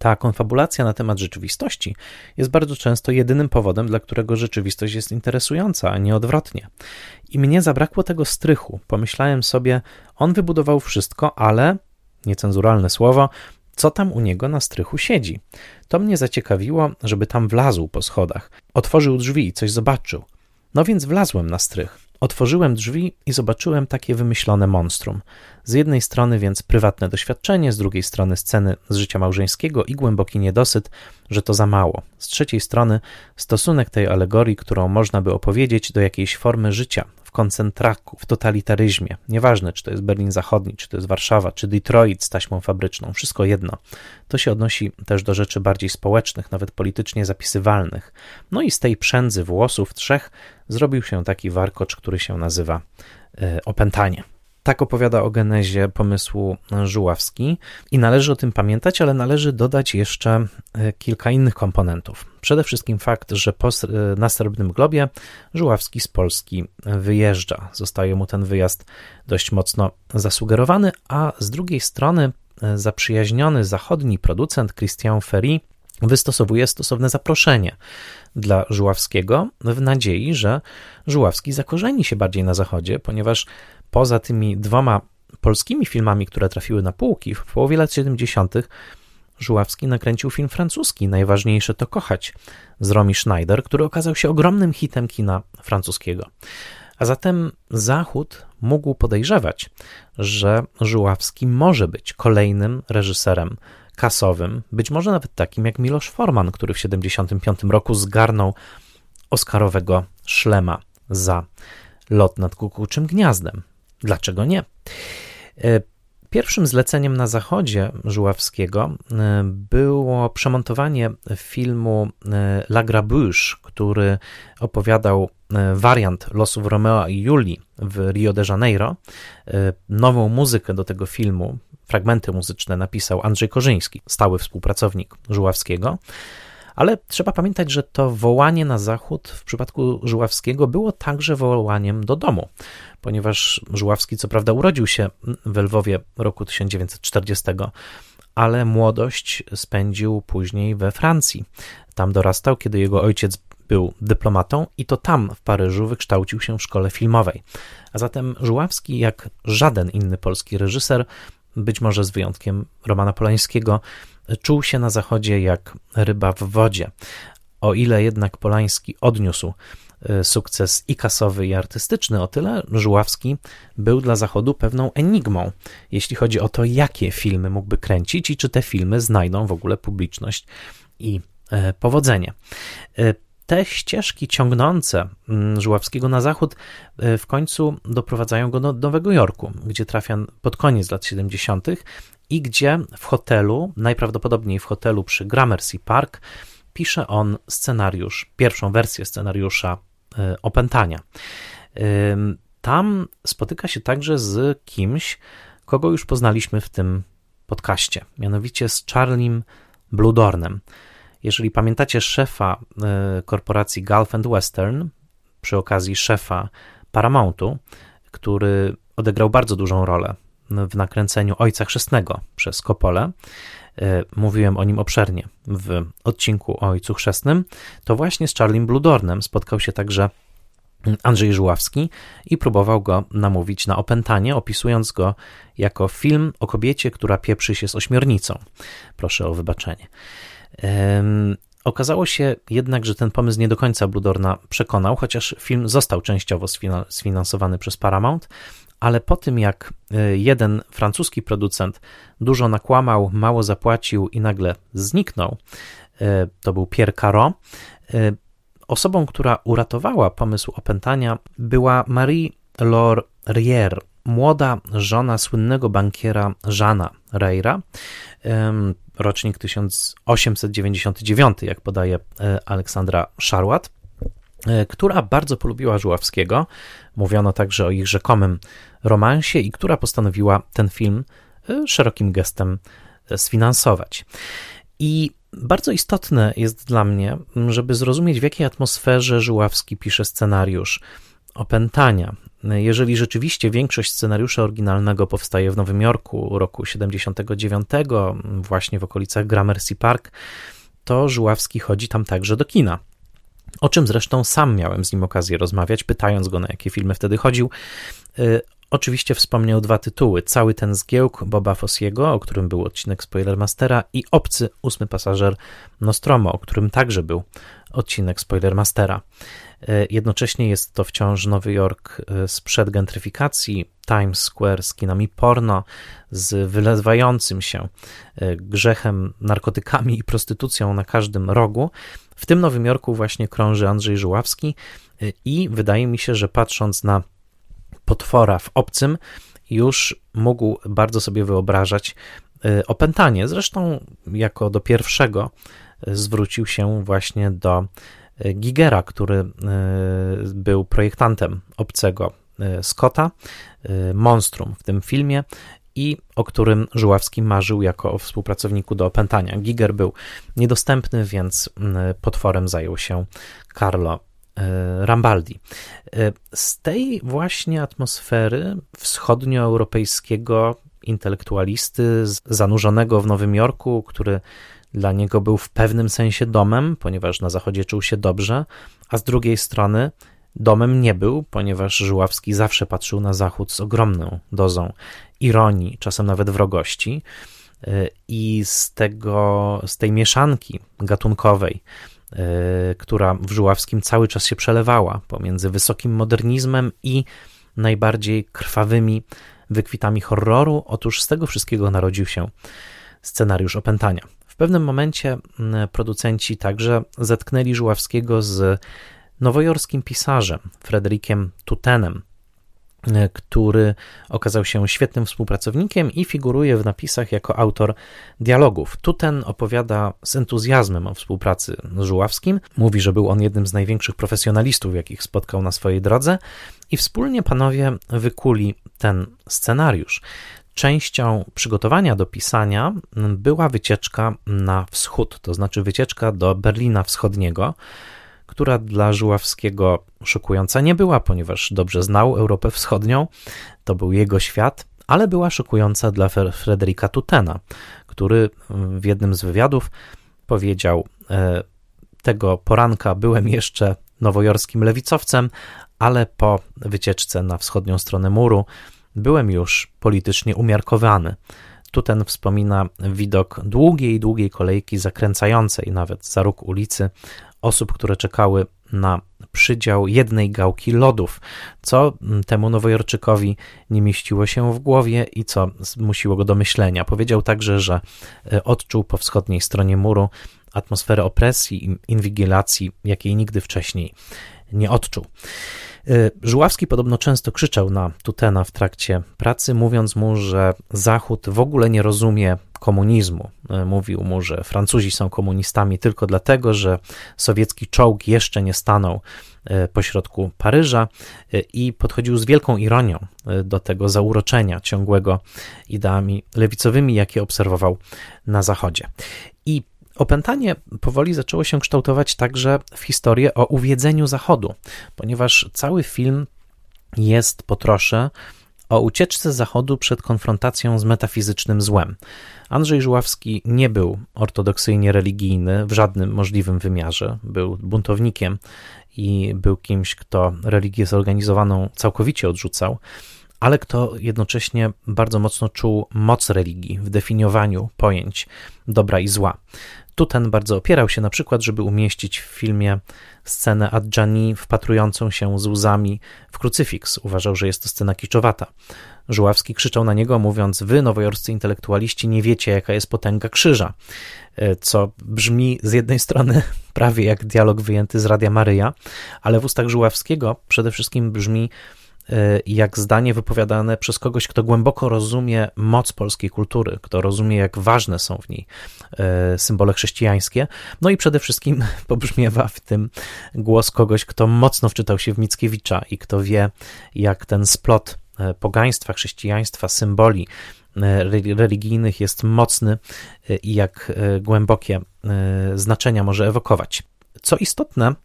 Ta konfabulacja na temat rzeczywistości jest bardzo często jedynym powodem, dla którego rzeczywistość jest interesująca, a nie odwrotnie. I mnie zabrakło tego strychu. Pomyślałem sobie, on wybudował wszystko, ale, niecenzuralne słowo, co tam u niego na strychu siedzi. To mnie zaciekawiło, żeby tam wlazł po schodach. Otworzył drzwi i coś zobaczył. No więc wlazłem na strych. Otworzyłem drzwi i zobaczyłem takie wymyślone monstrum. Z jednej strony więc prywatne doświadczenie, z drugiej strony sceny z życia małżeńskiego i głęboki niedosyt, że to za mało. Z trzeciej strony stosunek tej alegorii, którą można by opowiedzieć do jakiejś formy życia, koncentraku, w totalitaryzmie. Nieważne, czy to jest Berlin Zachodni, czy to jest Warszawa, czy Detroit z taśmą fabryczną, wszystko jedno. To się odnosi też do rzeczy bardziej społecznych, nawet politycznie zapisywalnych. No i z tej przędzy włosów trzech zrobił się taki warkocz, który się nazywa e, opętanie. Tak opowiada o genezie pomysłu Żuławski i należy o tym pamiętać, ale należy dodać jeszcze e, kilka innych komponentów. Przede wszystkim fakt, że po, na Srebrnym Globie Żuławski z Polski wyjeżdża. Zostaje mu ten wyjazd dość mocno zasugerowany, a z drugiej strony e, zaprzyjaźniony zachodni producent Christian Ferry wystosowuje stosowne zaproszenie dla Żuławskiego w nadziei, że Żuławski zakorzeni się bardziej na zachodzie, ponieważ poza tymi dwoma polskimi filmami, które trafiły na półki w połowie lat 70., Żuławski nakręcił film francuski, najważniejsze to kochać, z Romy Schneider, który okazał się ogromnym hitem kina francuskiego. A zatem Zachód mógł podejrzewać, że Żuławski może być kolejnym reżyserem kasowym, być może nawet takim jak Miloš Forman, który w 1975 roku zgarnął Oscarowego szlema za lot nad kukułczym gniazdem. Dlaczego nie? E, pierwszym zleceniem na zachodzie Żuławskiego e, było przemontowanie filmu e, La Grabuche, który opowiadał wariant losów Romeo i Julii w Rio de Janeiro. Nową muzykę do tego filmu, fragmenty muzyczne napisał Andrzej Korzyński, stały współpracownik Żuławskiego. Ale trzeba pamiętać, że to wołanie na zachód w przypadku Żuławskiego było także wołaniem do domu, ponieważ Żuławski co prawda urodził się w Lwowie roku 1940, ale młodość spędził później we Francji. Tam dorastał, kiedy jego ojciec był dyplomatą i to tam w Paryżu wykształcił się w szkole filmowej. A zatem Żuławski, jak żaden inny polski reżyser, być może z wyjątkiem Romana Polańskiego, czuł się na zachodzie jak ryba w wodzie. O ile jednak Polański odniósł e, sukces i kasowy, i artystyczny, o tyle Żuławski był dla Zachodu pewną enigmą, jeśli chodzi o to, jakie filmy mógłby kręcić i czy te filmy znajdą w ogóle publiczność i e, powodzenie. E, te ścieżki ciągnące mm, Żuławskiego na zachód w końcu doprowadzają go do Nowego Jorku, gdzie trafia pod koniec lat 70. i gdzie w hotelu, najprawdopodobniej w hotelu przy Gramercy Park, pisze on scenariusz, pierwszą wersję scenariusza e, Opętania. Tam spotyka się także z kimś, kogo już poznaliśmy w tym podcaście, mianowicie z Charliem Bludornem. Jeżeli pamiętacie szefa korporacji Gulf and Western, przy okazji szefa Paramountu, który odegrał bardzo dużą rolę w nakręceniu Ojca Chrzestnego przez Kopole. E, mówiłem o nim obszernie w odcinku o Ojcu Chrzestnym. To właśnie z Charlie Bludornem spotkał się także Andrzej Żuławski i próbował go namówić na opętanie, opisując go jako film o kobiecie, która pieprzy się z ośmiornicą. Proszę o wybaczenie. Okazało się jednak, że ten pomysł nie do końca Bludorna przekonał, chociaż film został częściowo sfinansowany przez Paramount, ale po tym jak e, jeden francuski producent dużo nakłamał, mało zapłacił i nagle zniknął, e, to był Pierre Caro, e, osobą, która uratowała pomysł opętania była Marie Laure Rier, młoda żona słynnego bankiera Żana Reira, rocznik 1899, jak podaje Aleksandra Szarłat, która bardzo polubiła Żuławskiego. Mówiono także o ich rzekomym romansie i która postanowiła ten film e, szerokim gestem e, sfinansować. I bardzo istotne jest dla mnie, żeby zrozumieć, w jakiej atmosferze Żuławski pisze scenariusz opętania. Jeżeli rzeczywiście większość scenariusza oryginalnego powstaje w Nowym Jorku roku 79, właśnie w okolicach Gramercy Park, to Żuławski chodzi tam także do kina. O czym zresztą sam miałem z nim okazję rozmawiać, pytając go, na jakie filmy wtedy chodził. Oczywiście wspomniał dwa tytuły. Cały ten zgiełk Boba Fossiego, o którym był odcinek Spoilermastera i Obcy, ósmy pasażer Nostromo, o którym także był odcinek Spoilermastera. E, jednocześnie jest to wciąż Nowy Jork e, sprzed gentryfikacji, Times Square z kinami porno, z wylewającym się e, grzechem, narkotykami i prostytucją na każdym rogu. W tym Nowym Jorku właśnie krąży Andrzej Żuławski i wydaje mi się, że patrząc na potwora w obcym, już mógł bardzo sobie wyobrażać y, opętanie. Zresztą, jako do pierwszego y, zwrócił się właśnie do y, Gigera, który był projektantem obcego Scotta, Monstrum w tym filmie i o którym Żuławski marzył jako o współpracowniku do opętania. Giger był niedostępny, więc potworem zajął się Carlo Rambaldi. E, z tej właśnie atmosfery wschodnioeuropejskiego intelektualisty zanurzonego w Nowym Jorku, który dla niego był w pewnym sensie domem, ponieważ na zachodzie czuł się dobrze, a z drugiej strony domem nie był, ponieważ Żuławski zawsze patrzył na zachód z ogromną dozą ironii, czasem nawet wrogości. E, I z, tego, z tej mieszanki gatunkowej, E, która w Żuławskim cały czas się przelewała pomiędzy wysokim modernizmem i najbardziej krwawymi wykwitami horroru. Otóż z tego wszystkiego narodził się scenariusz opętania. W pewnym momencie producenci także zetknęli Żuławskiego z nowojorskim pisarzem Frederikiem Tutenem, który okazał się świetnym współpracownikiem i figuruje w napisach jako autor dialogów. Tu ten opowiada z entuzjazmem o współpracy z Żuławskim. Mówi, że był on jednym z największych profesjonalistów, jakich spotkał na swojej drodze, i wspólnie panowie wykuli ten scenariusz. Częścią przygotowania do pisania była wycieczka na wschód, to znaczy wycieczka do Berlina Wschodniego która dla Żuławskiego szokująca nie była, ponieważ dobrze znał Europę Wschodnią, to był jego świat, ale była szokująca dla Frederika Tutena, który w jednym z wywiadów powiedział: e, Tego poranka byłem jeszcze nowojorskim lewicowcem, ale po wycieczce na wschodnią stronę muru byłem już politycznie umiarkowany. Tuten wspomina widok długiej, długiej kolejki zakręcającej nawet za róg ulicy osób, które czekały na przydział jednej gałki lodów, co temu Nowojorczykowi nie mieściło się w głowie i co zmusiło go do myślenia. Powiedział także, że e, odczuł po wschodniej stronie muru atmosferę opresji i inwigilacji, jakiej nigdy wcześniej nie odczuł. E, Żuławski podobno często krzyczał na Tutena w trakcie pracy, mówiąc mu, że Zachód w ogóle nie rozumie komunizmu. E, mówił mu, że Francuzi są komunistami tylko dlatego, że sowiecki czołg jeszcze nie stanął e, pośrodku Paryża i podchodził z wielką ironią do tego zauroczenia ciągłego ideami lewicowymi, jakie obserwował na Zachodzie. I Opętanie powoli zaczęło się kształtować także w historię o uwiedzeniu Zachodu, ponieważ cały film jest po trosze o ucieczce Zachodu przed konfrontacją z metafizycznym złem. Andrzej Żuławski nie był ortodoksyjnie religijny w żadnym możliwym wymiarze. Był buntownikiem i był kimś, kto religię zorganizowaną całkowicie odrzucał, ale kto jednocześnie bardzo mocno czuł moc religii w definiowaniu pojęć dobra i zła. Tu ten bardzo opierał się na przykład, żeby umieścić w filmie scenę Adjani wpatrującą się z łzami w krucyfiks. Uważał, że jest to scena kiczowata. Żuławski krzyczał na niego, mówiąc: Wy, nowojorscy intelektualiści, nie wiecie, jaka jest potęga krzyża. E, co brzmi z jednej strony prawie jak dialog wyjęty z Radia Maryja, ale w ustach Żuławskiego przede wszystkim brzmi jak zdanie wypowiadane przez kogoś, kto głęboko rozumie moc polskiej kultury, kto rozumie, jak ważne są w niej e, symbole chrześcijańskie. No i przede wszystkim pobrzmiewa w tym głos kogoś, kto mocno wczytał się w Mickiewicza i kto wie, jak ten splot e, pogaństwa, chrześcijaństwa, symboli religijnych jest mocny i jak głębokie znaczenia może ewokować. Co istotne,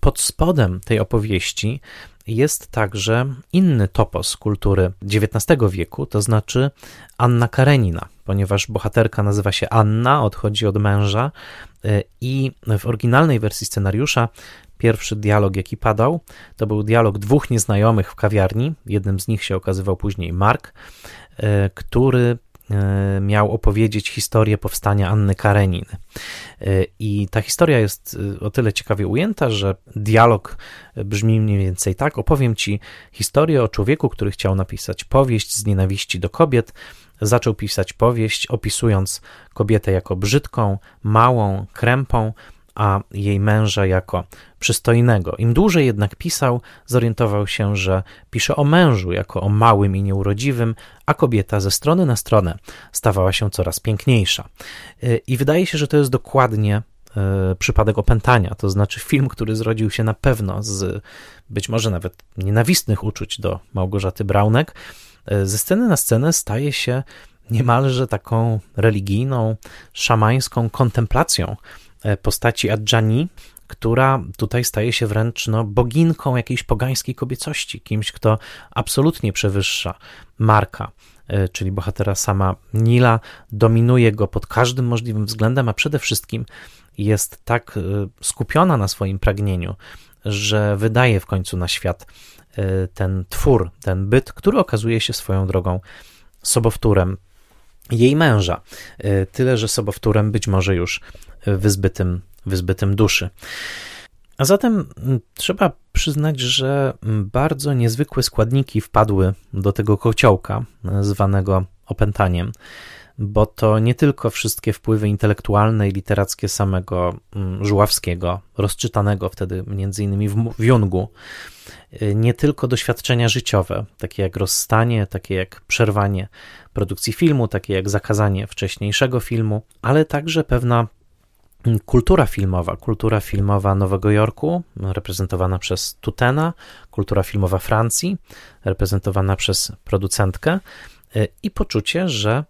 pod spodem tej opowieści jest także inny topos kultury XIX wieku, to znaczy Anna Karenina, ponieważ bohaterka nazywa się Anna, odchodzi od męża y, i w oryginalnej wersji scenariusza pierwszy dialog, jaki padał, to był dialog dwóch nieznajomych w kawiarni. Jednym z nich się okazywał później Mark, y, który E, miał opowiedzieć historię powstania Anny Kareniny. E, I ta historia jest e, o tyle ciekawie ujęta, że dialog brzmi mniej więcej tak: opowiem ci historię o człowieku, który chciał napisać powieść z nienawiści do kobiet. Zaczął pisać powieść, opisując kobietę jako brzydką, małą, krępą, a jej męża jako przystojnego. Im dłużej jednak pisał, zorientował się, że pisze o mężu jako o małym i nieurodziwym, a kobieta ze strony na stronę stawała się coraz piękniejsza. I wydaje się, że to jest dokładnie e, przypadek opętania, to znaczy film, który zrodził się na pewno z być może nawet nienawistnych uczuć do Małgorzaty Braunek, e, ze sceny na scenę staje się niemalże taką religijną, szamańską kontemplacją postaci Adjani, która tutaj staje się wręcz no, boginką jakiejś pogańskiej kobiecości, kimś, kto absolutnie przewyższa Marka, e, czyli bohatera sama Nila, dominuje go pod każdym możliwym względem, a przede wszystkim jest tak e, skupiona na swoim pragnieniu, że wydaje w końcu na świat ten twór, ten byt, który okazuje się swoją drogą sobowtórem jej męża. Tyle, że sobowtórem być może już wyzbytym, wyzbytym duszy. A zatem mm, trzeba przyznać, że bardzo niezwykłe składniki wpadły do tego kociołka e, zwanego opętaniem, bo to nie tylko wszystkie wpływy intelektualne i literackie samego mm, Żuławskiego, rozczytanego wtedy między innymi w Jungu, e, nie tylko doświadczenia życiowe, takie jak rozstanie, takie jak przerwanie produkcji filmu, takie jak zakazanie wcześniejszego filmu, ale także pewna kultura filmowa, kultura filmowa Nowego Jorku, reprezentowana przez Tutena, kultura filmowa Francji, reprezentowana przez producentkę. I poczucie, że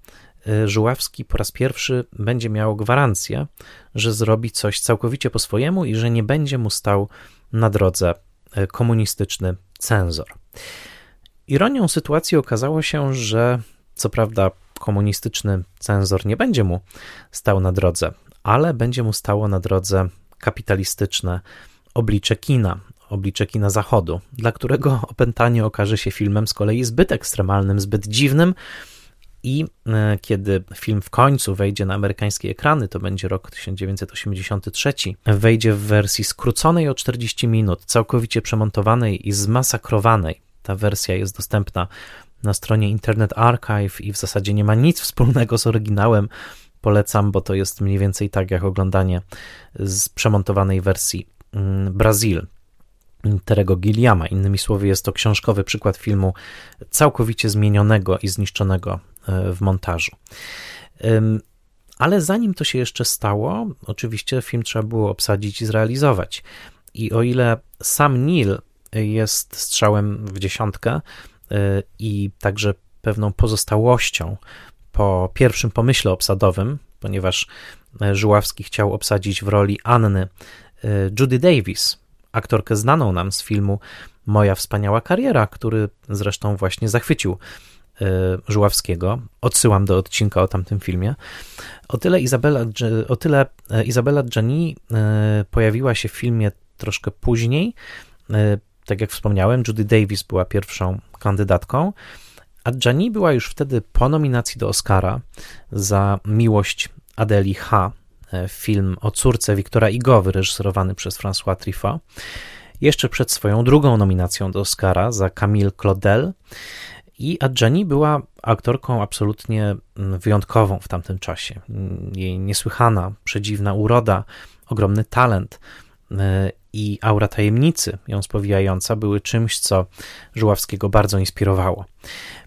y, Żuławski po raz pierwszy będzie miał gwarancję, że zrobi coś całkowicie po swojemu i że nie będzie mu stał na drodze y, komunistyczny cenzor. Ironią sytuacji okazało się, że co prawda komunistyczny cenzor nie będzie mu stał na drodze, ale będzie mu stało na drodze kapitalistyczne oblicze kina, oblicze kina zachodu, dla którego opętanie okaże się filmem z kolei zbyt ekstremalnym, zbyt dziwnym. I e, kiedy film w końcu wejdzie na amerykańskie ekrany, to będzie rok 1983, wejdzie w wersji skróconej o 40 minut, całkowicie przemontowanej i zmasakrowanej. Ta wersja jest dostępna na stronie Internet Archive i w zasadzie nie ma nic wspólnego z oryginałem polecam, bo to jest mniej więcej tak jak oglądanie z przemontowanej wersji mm, Brazil Terego Gilliama. Innymi słowy, jest to książkowy przykład filmu całkowicie zmienionego i zniszczonego e, w montażu. Ale zanim to się jeszcze stało, oczywiście film trzeba było obsadzić i zrealizować. I o ile sam Neil jest strzałem w dziesiątkę e, i także pewną pozostałością po pierwszym pomyśle obsadowym, ponieważ Żuławski chciał obsadzić w roli Anny Judy Davis, aktorkę znaną nam z filmu Moja wspaniała kariera, który zresztą właśnie zachwycił Żuławskiego. Odsyłam do odcinka o tamtym filmie. O tyle Izabela, o tyle Izabela Gianni pojawiła się w filmie troszkę później. Tak jak wspomniałem, Judy Davis była pierwszą kandydatką, a Gianni była już wtedy po nominacji do Oscara za miłość Adeli H., e, film o córce Wiktora Igo, wyreżyserowany przez François Truffaut, jeszcze przed swoją drugą nominacją do Oscara za Camille Claudel. I Adjani była aktorką absolutnie mm, wyjątkową w tamtym czasie. Jej niesłychana, przedziwna uroda, ogromny talent e, i aura tajemnicy ją spowijająca były czymś, co Żuławskiego bardzo inspirowało.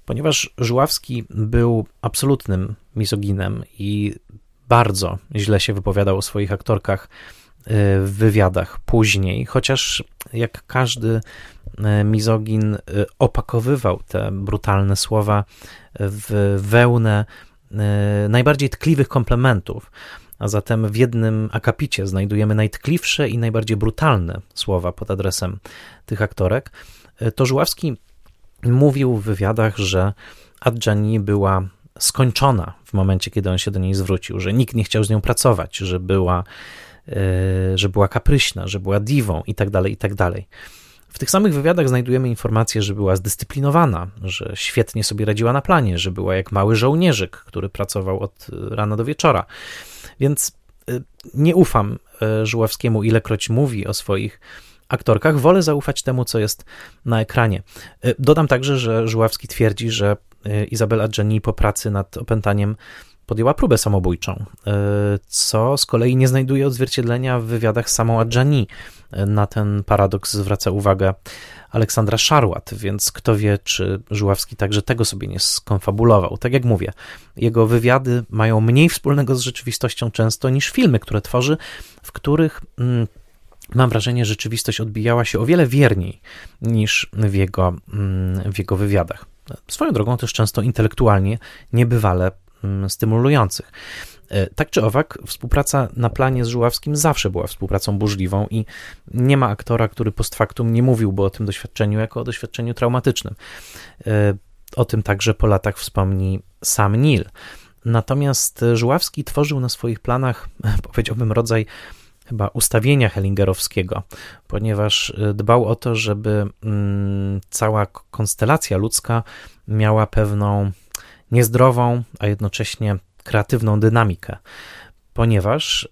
Ponieważ Żuławski był absolutnym mizoginem i bardzo źle się wypowiadał o swoich aktorkach e, w wywiadach później, chociaż jak każdy e, mizogin e, opakowywał te brutalne słowa w wełnę najbardziej tkliwych komplementów. A zatem w jednym akapicie znajdujemy najtkliwsze i najbardziej brutalne słowa pod adresem tych aktorek. To Żuławski mówił w wywiadach, że Adjani była skończona w momencie, kiedy on się do niej zwrócił, że nikt nie chciał z nią pracować, że była, e, że była kapryśna, że była diwą i tak dalej, i tak. W tych samych wywiadach znajdujemy informację, że była zdyscyplinowana, że świetnie sobie radziła na planie, że była jak mały żołnierzyk, który pracował od rana do wieczora. Więc e, nie ufam e, Żuławskiemu, ilekroć mówi o swoich aktorkach, wolę zaufać temu, co jest na ekranie. Y, dodam także, że Żuławski twierdzi, że y, Izabela Adjani po pracy nad opętaniem podjęła próbę samobójczą, y, co z kolei nie znajduje odzwierciedlenia w wywiadach z samą Adjani. Na ten paradoks zwraca uwagę Aleksandra Szarłat, więc kto wie, czy Żuławski także tego sobie nie skonfabulował. Tak jak mówię, jego wywiady mają mniej wspólnego z rzeczywistością często niż filmy, które tworzy, w których mm, mam wrażenie, rzeczywistość odbijała się o wiele wierniej niż w jego, mm, w jego wywiadach. Swoją drogą też często intelektualnie niebywale mm, stymulujących. E, tak czy owak, współpraca na planie z Żuławskim zawsze była współpracą burzliwą i nie ma aktora, który post factum nie mówiłby o tym doświadczeniu jako o doświadczeniu traumatycznym. E, o tym także po latach wspomni sam Neil. Natomiast Żuławski tworzył na swoich planach, powiedziałbym, rodzaj chyba ustawienia Hellingerowskiego, ponieważ y, dbał o to, żeby mm, cała konstelacja ludzka miała pewną niezdrową, a jednocześnie kreatywną dynamikę, ponieważ y,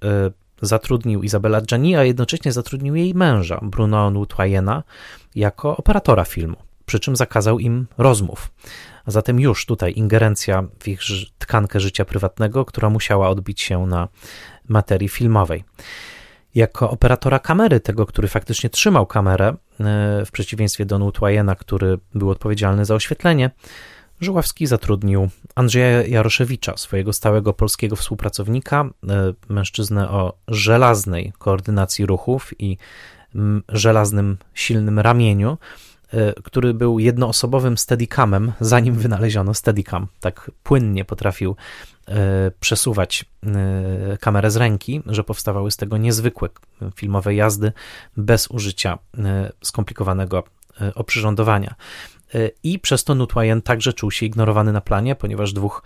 zatrudnił Izabela Gianni, a jednocześnie zatrudnił jej męża, Bruno Nutwajena, jako operatora filmu, przy czym zakazał im rozmów. A zatem już tutaj ingerencja w ich tkankę życia prywatnego, która musiała odbić się na materii filmowej jako operatora kamery, tego, który faktycznie trzymał kamerę, e, w przeciwieństwie do Nutwajena, który był odpowiedzialny za oświetlenie, Żuławski zatrudnił Andrzeja Jaroszewicza, swojego stałego polskiego współpracownika, e, mężczyznę o żelaznej koordynacji ruchów i żelaznym, silnym ramieniu, który był jednoosobowym steadicamem, zanim wynaleziono steadicam. Tak płynnie potrafił E, przesuwać e, kamerę z ręki, że powstawały z tego niezwykłe filmowe jazdy bez użycia skomplikowanego oprzyrządowania. I przez to Nutwayen także czuł się ignorowany na planie, ponieważ dwóch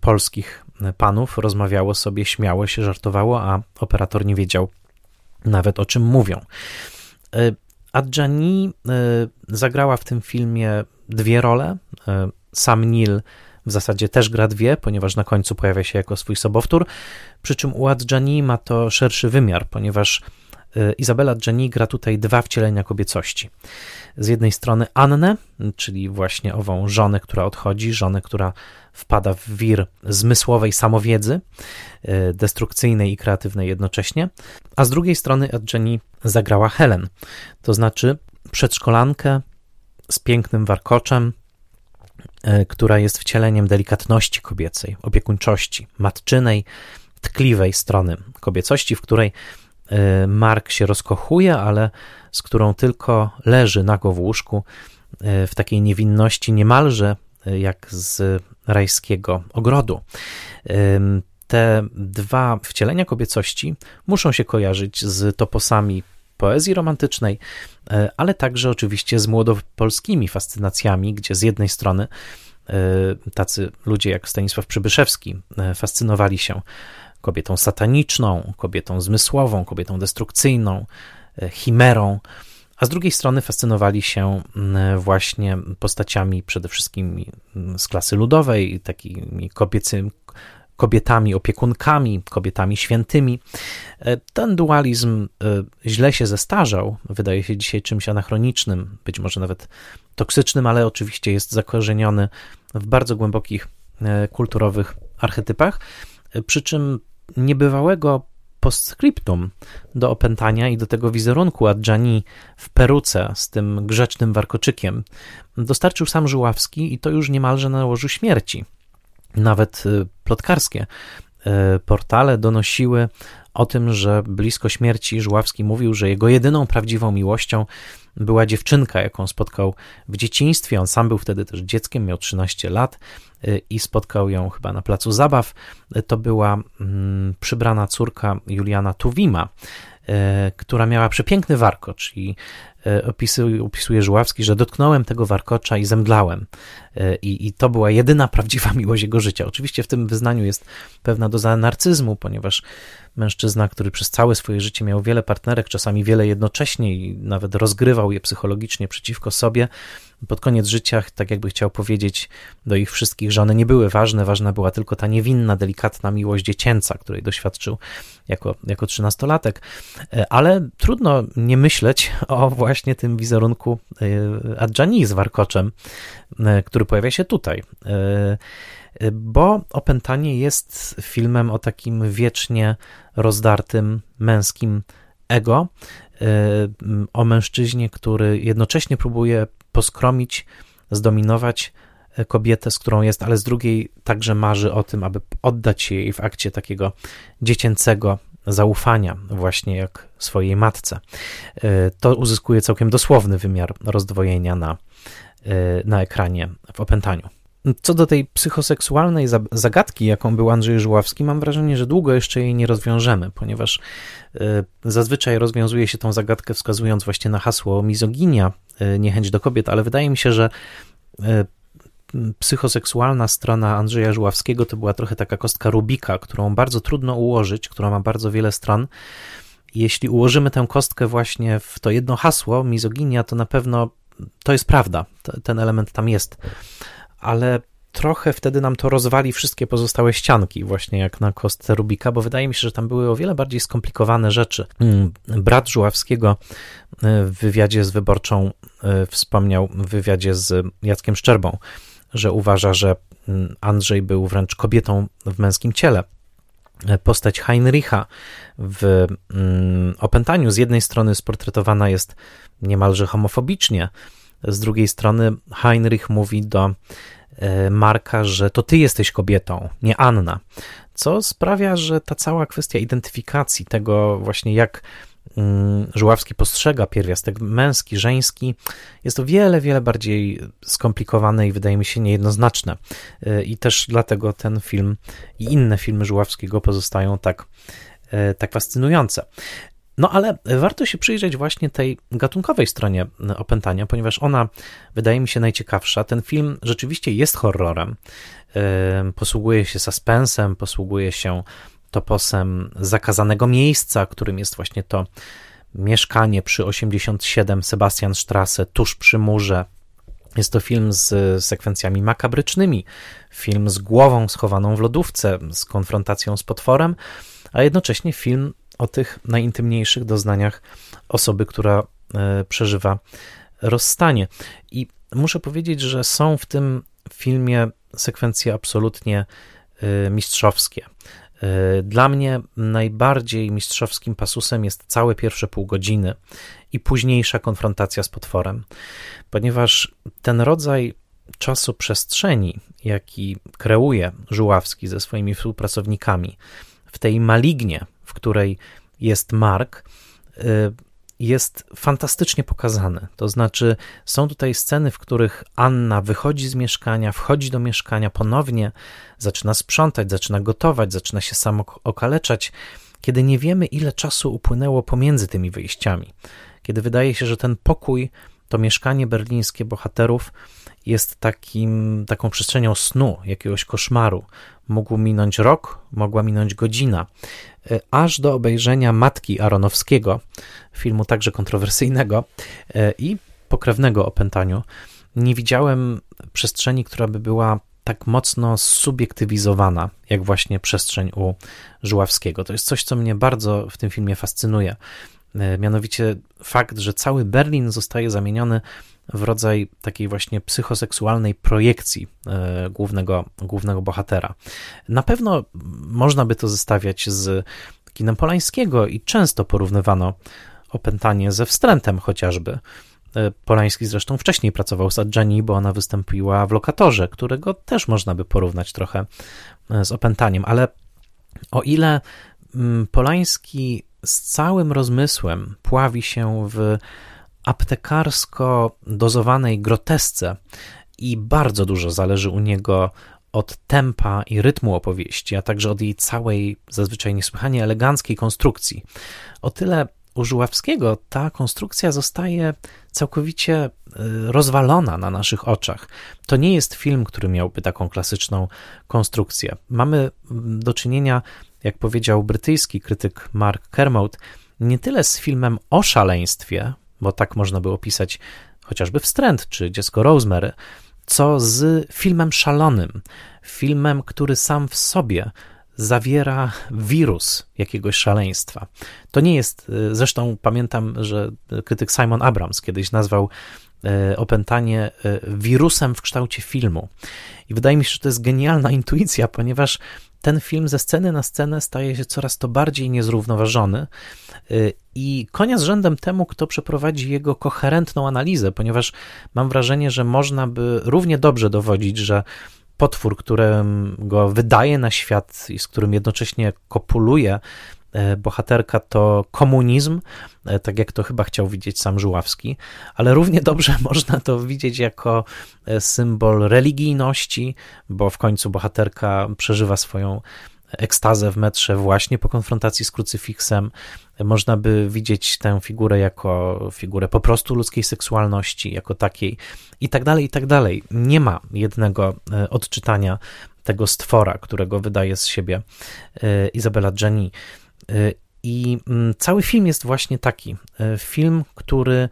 polskich panów rozmawiało sobie, śmiało się, żartowało, a operator nie wiedział nawet o czym mówią. Adjani zagrała w tym filmie dwie role. Sam Nil w zasadzie też gra dwie, ponieważ na końcu pojawia się jako swój sobowtór, przy czym u Adjani ma to szerszy wymiar, ponieważ y, Izabela Adjani gra tutaj dwa wcielenia kobiecości. Z jednej strony Annę, czyli właśnie ową żonę, która odchodzi, żonę, która wpada w wir zmysłowej samowiedzy, y, destrukcyjnej i kreatywnej jednocześnie, a z drugiej strony Adjani zagrała Helen, to znaczy przedszkolankę z pięknym warkoczem, E, która jest wcieleniem delikatności kobiecej, opiekuńczości, matczynej, tkliwej strony kobiecości, w której e, Mark się rozkochuje, ale z którą tylko leży nago w łóżku, e, w takiej niewinności niemalże jak z rajskiego ogrodu. te dwa wcielenia kobiecości muszą się kojarzyć z toposami poezji romantycznej, e, ale także oczywiście z młodopolskimi fascynacjami, gdzie z jednej strony e, tacy ludzie jak Stanisław Przybyszewski e, fascynowali się kobietą sataniczną, kobietą zmysłową, kobietą destrukcyjną, chimerą, a z drugiej strony fascynowali się właśnie postaciami przede wszystkim z klasy ludowej, takimi kobiecymi, kobietami opiekunkami, kobietami świętymi. E, ten dualizm e, źle się zestarzał, wydaje się dzisiaj czymś anachronicznym, być może nawet toksycznym, ale oczywiście jest zakorzeniony w bardzo głębokich e, kulturowych archetypach, przy czym niebywałego postscriptum do opętania i do tego wizerunku Adjani w peruce z tym grzecznym warkoczykiem. Dostarczył sam Żuławski i to już niemalże na łożu śmierci. Nawet y, plotkarskie y, portale donosiły o tym, że blisko śmierci Żuławski mówił, że jego jedyną prawdziwą miłością była dziewczynka, jaką spotkał w dzieciństwie. On sam był wtedy też dzieckiem, miał 13 lat y, i spotkał ją chyba na placu zabaw. To była mm, przybrana córka Juliana Tuwima, która miała przepiękny warkocz i E, opisuje, opisuje Żuławski, że dotknąłem tego warkocza i zemdlałem. E, I, I to była jedyna prawdziwa miłość jego życia. Oczywiście w tym wyznaniu jest pewna doza narcyzmu, ponieważ mężczyzna, który przez całe swoje życie miał wiele partnerek, czasami wiele jednocześnie i nawet rozgrywał je psychologicznie przeciwko sobie, pod koniec życia, tak jakby chciał powiedzieć do ich wszystkich, że one nie były ważne, ważna była tylko ta niewinna, delikatna miłość dziecięca, której doświadczył jako, jako trzynastolatek. E, ale trudno nie myśleć o właśnie tym wizerunku e, Adjani z warkoczem, e, który pojawia się tutaj bo Opętanie jest filmem o takim wiecznie rozdartym męskim ego, o mężczyźnie, który jednocześnie próbuje poskromić, zdominować e, kobietę, z którą jest, ale z drugiej także marzy o tym, aby oddać jej w akcie takiego dziecięcego zaufania, właśnie jak swojej matce. E, to uzyskuje całkiem dosłowny wymiar rozdwojenia na, e, na ekranie w opętaniu. Co do tej psychoseksualnej zagadki, jaką był Andrzej Żuławski, mam wrażenie, że długo jeszcze jej nie rozwiążemy, ponieważ zazwyczaj rozwiązuje się tą zagadkę wskazując właśnie na hasło mizoginia, E, niechęć do kobiet, ale wydaje mi się, że e, psychoseksualna strona Andrzeja Żuławskiego to była trochę taka kostka Rubika, którą bardzo trudno ułożyć, która ma bardzo wiele stron. Jeśli ułożymy tę kostkę właśnie w to jedno hasło, mizoginia, to na pewno to jest prawda, ten element tam jest, ale trochę wtedy nam to rozwali wszystkie pozostałe ścianki, właśnie jak na kostce Rubika, bo wydaje mi się, że tam były o wiele bardziej skomplikowane rzeczy. Mm, brat Żuławskiego e, w wywiadzie z Wyborczą e, wspomniał, w wywiadzie z Jackiem Szczerbą, że uważa, że mm, Andrzej był wręcz kobietą w męskim ciele. E, postać Heinricha w mm, opętaniu z jednej strony sportretowana jest niemalże homofobicznie, z drugiej strony Heinrich mówi do E, Marka, że to ty jesteś kobietą, nie Anna. Co sprawia, że ta cała kwestia identyfikacji tego właśnie jak mm, Żuławski postrzega pierwiastek męski, żeński, jest o wiele, wiele bardziej skomplikowane i wydaje mi się niejednoznaczne. E, I też dlatego ten film i inne filmy Żuławskiego pozostają tak, e, tak fascynujące. No ale warto się przyjrzeć właśnie tej gatunkowej stronie opętania, ponieważ ona wydaje mi się najciekawsza. Ten film rzeczywiście jest horrorem. Posługuje się suspensem, posługuje się toposem zakazanego miejsca, którym jest właśnie to mieszkanie przy 87 Sebastianstrasse, tuż przy murze. Jest to film z sekwencjami makabrycznymi, film z głową schowaną w lodówce, z konfrontacją z potworem, a jednocześnie film o tych najintymniejszych doznaniach osoby, która e, przeżywa rozstanie. I muszę powiedzieć, że są w tym filmie sekwencje absolutnie e, mistrzowskie. E, dla mnie najbardziej mistrzowskim pasusem jest całe pierwsze pół godziny i późniejsza konfrontacja z potworem, ponieważ ten rodzaj czasu przestrzeni, jaki kreuje Żuławski ze swoimi współpracownikami, w tej malignie, w której jest Mark, y, jest fantastycznie pokazany. To znaczy, są tutaj sceny, w których Anna wychodzi z mieszkania, wchodzi do mieszkania ponownie, zaczyna sprzątać, zaczyna gotować, zaczyna się samo okaleczać, kiedy nie wiemy, ile czasu upłynęło pomiędzy tymi wyjściami. Kiedy wydaje się, że ten pokój, to mieszkanie berlińskie bohaterów jest takim, taką przestrzenią snu, jakiegoś koszmaru. Mógł minąć rok, mogła minąć godzina, e, aż do obejrzenia Matki Aronowskiego, filmu także kontrowersyjnego e, i pokrewnego opętaniu. Nie widziałem przestrzeni, która by była tak mocno subiektywizowana, jak właśnie przestrzeń u Żuławskiego. To jest coś, co mnie bardzo w tym filmie fascynuje. E, mianowicie fakt, że cały Berlin zostaje zamieniony w rodzaj takiej właśnie psychoseksualnej projekcji e, głównego, głównego bohatera. Na pewno można by to zestawiać z kinem Polańskiego i często porównywano opętanie ze wstrętem chociażby. E, Polański zresztą wcześniej pracował z Adjani, bo ona wystąpiła w Lokatorze, którego też można by porównać trochę z opętaniem, ale o ile mm, Polański z całym rozmysłem pławi się w aptekarsko dozowanej grotesce i bardzo dużo zależy u niego od tempa i rytmu opowieści, a także od jej całej, zazwyczaj niesłychanie eleganckiej konstrukcji. O tyle u Żuławskiego ta konstrukcja zostaje całkowicie y, rozwalona na naszych oczach. To nie jest film, który miałby taką klasyczną konstrukcję. Mamy mm, do czynienia, jak powiedział brytyjski krytyk Mark Kermode, nie tyle z filmem o szaleństwie, bo tak można by opisać chociażby Wstręt czy Dziecko Rosemary, co z filmem szalonym, filmem, który sam w sobie zawiera wirus jakiegoś szaleństwa. To nie jest, y, zresztą pamiętam, że krytyk Simon Abrams kiedyś nazwał y, opętanie y, wirusem w kształcie filmu. I wydaje mi się, że to jest genialna intuicja, ponieważ ten film ze sceny na scenę staje się coraz to bardziej niezrównoważony i konia z rzędem temu, kto przeprowadzi jego koherentną analizę, ponieważ mam wrażenie, że można by równie dobrze dowodzić, że potwór, go wydaje na świat i z którym jednocześnie kopuluje bohaterka, to komunizm, e, tak jak to chyba chciał widzieć sam Żuławski, ale równie dobrze można to widzieć jako e, symbol religijności, bo w końcu bohaterka przeżywa swoją ekstazę w metrze właśnie po konfrontacji z krucyfiksem. Można by widzieć tę figurę jako figurę po prostu ludzkiej seksualności, jako takiej i tak dalej, i tak dalej. Nie ma jednego e, odczytania tego stwora, którego wydaje z siebie e, Izabela Jenny. E, I mm, cały film jest właśnie taki. Film, który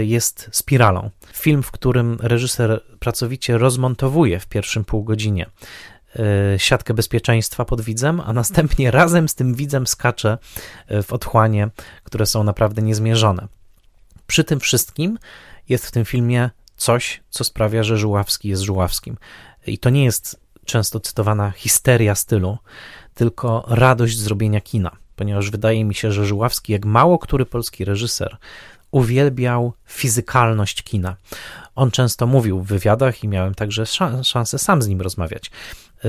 jest spiralą. Film, w którym reżyser pracowicie rozmontowuje w pierwszym półgodzinie E, siatkę bezpieczeństwa pod widzem, a następnie razem z tym widzem skacze e, w otchłanie, które są naprawdę niezmierzone. Przy tym wszystkim jest w tym filmie coś, co sprawia, że Żuławski jest Żuławskim. I to nie jest często cytowana histeria stylu, tylko radość zrobienia kina, ponieważ wydaje mi się, że Żuławski, jak mało który polski reżyser, uwielbiał fizykalność kina. On często mówił w wywiadach i miałem także szansę sam z nim rozmawiać y,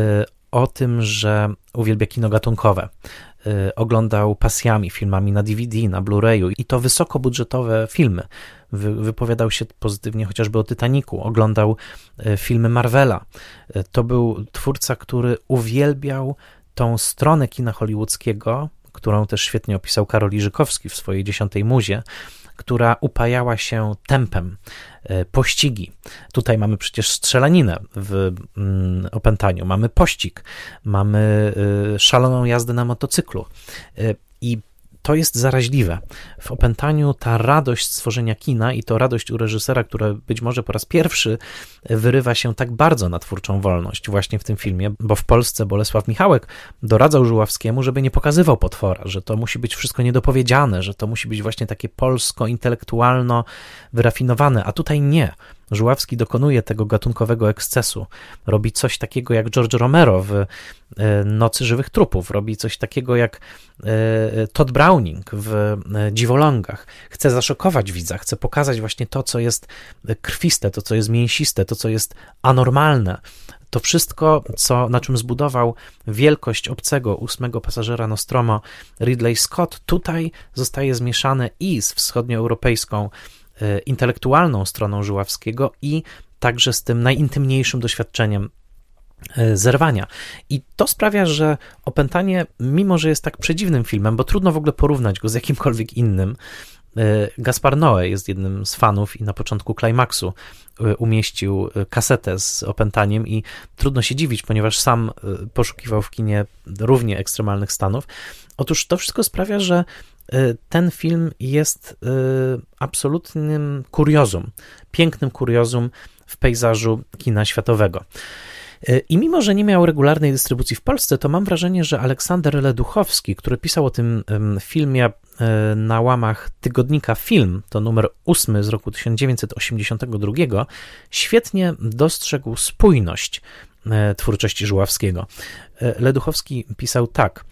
o tym, że uwielbia kino gatunkowe. Y, oglądał pasjami filmami na DVD, na Blu-rayu i to wysokobudżetowe filmy. Wypowiadał się pozytywnie chociażby o Titaniku, oglądał y, filmy Marvela. To był twórca, który uwielbiał tą stronę kina hollywoodzkiego, którą też świetnie opisał Karol Iżykowski w swojej dziesiątej muzie, która upajała się tempem, e, pościgi. Tutaj mamy przecież strzelaninę w mm, opętaniu, mamy pościg, mamy e, szaloną jazdę na motocyklu. E, I to jest zaraźliwe. W opętaniu ta radość stworzenia kina i to radość u reżysera, która być może po raz pierwszy wyrywa się tak bardzo na twórczą wolność właśnie w tym filmie, bo w Polsce Bolesław Michałek doradzał Żuławskiemu, żeby nie pokazywał potwora, że to musi być wszystko niedopowiedziane, że to musi być właśnie takie polsko-intelektualno wyrafinowane, a tutaj nie. Żuławski dokonuje tego gatunkowego ekscesu. Robi coś takiego jak George Romero w e, Nocy Żywych Trupów, robi coś takiego jak e, Todd Browning w e, Dziwolągach. Chce zaszokować widza, chce pokazać właśnie to, co jest krwiste, to, co jest mięsiste, to, co jest anormalne, To wszystko, co, na czym zbudował wielkość obcego ósmego pasażera Nostromo Ridley Scott, tutaj zostaje zmieszane i z wschodnioeuropejską intelektualną stroną Żuławskiego i także z tym najintymniejszym doświadczeniem e, zerwania. I to sprawia, że Opętanie, mimo że jest tak przedziwnym filmem, bo trudno w ogóle porównać go z jakimkolwiek innym, e, Gaspar Noé jest jednym z fanów i na początku klimaksu e, umieścił kasetę z opętaniem i trudno się dziwić, ponieważ sam poszukiwał w kinie równie ekstremalnych stanów. Otóż to wszystko sprawia, że ten film jest absolutnym kuriozum, pięknym kuriozum w pejzażu kina światowego. E, I mimo, że nie miał regularnej dystrybucji w Polsce, to mam wrażenie, że Aleksander Leduchowski, który pisał o tym filmie na łamach tygodnika Film, to numer 8 z roku 1982, świetnie dostrzegł spójność twórczości Żuławskiego. Leduchowski pisał tak.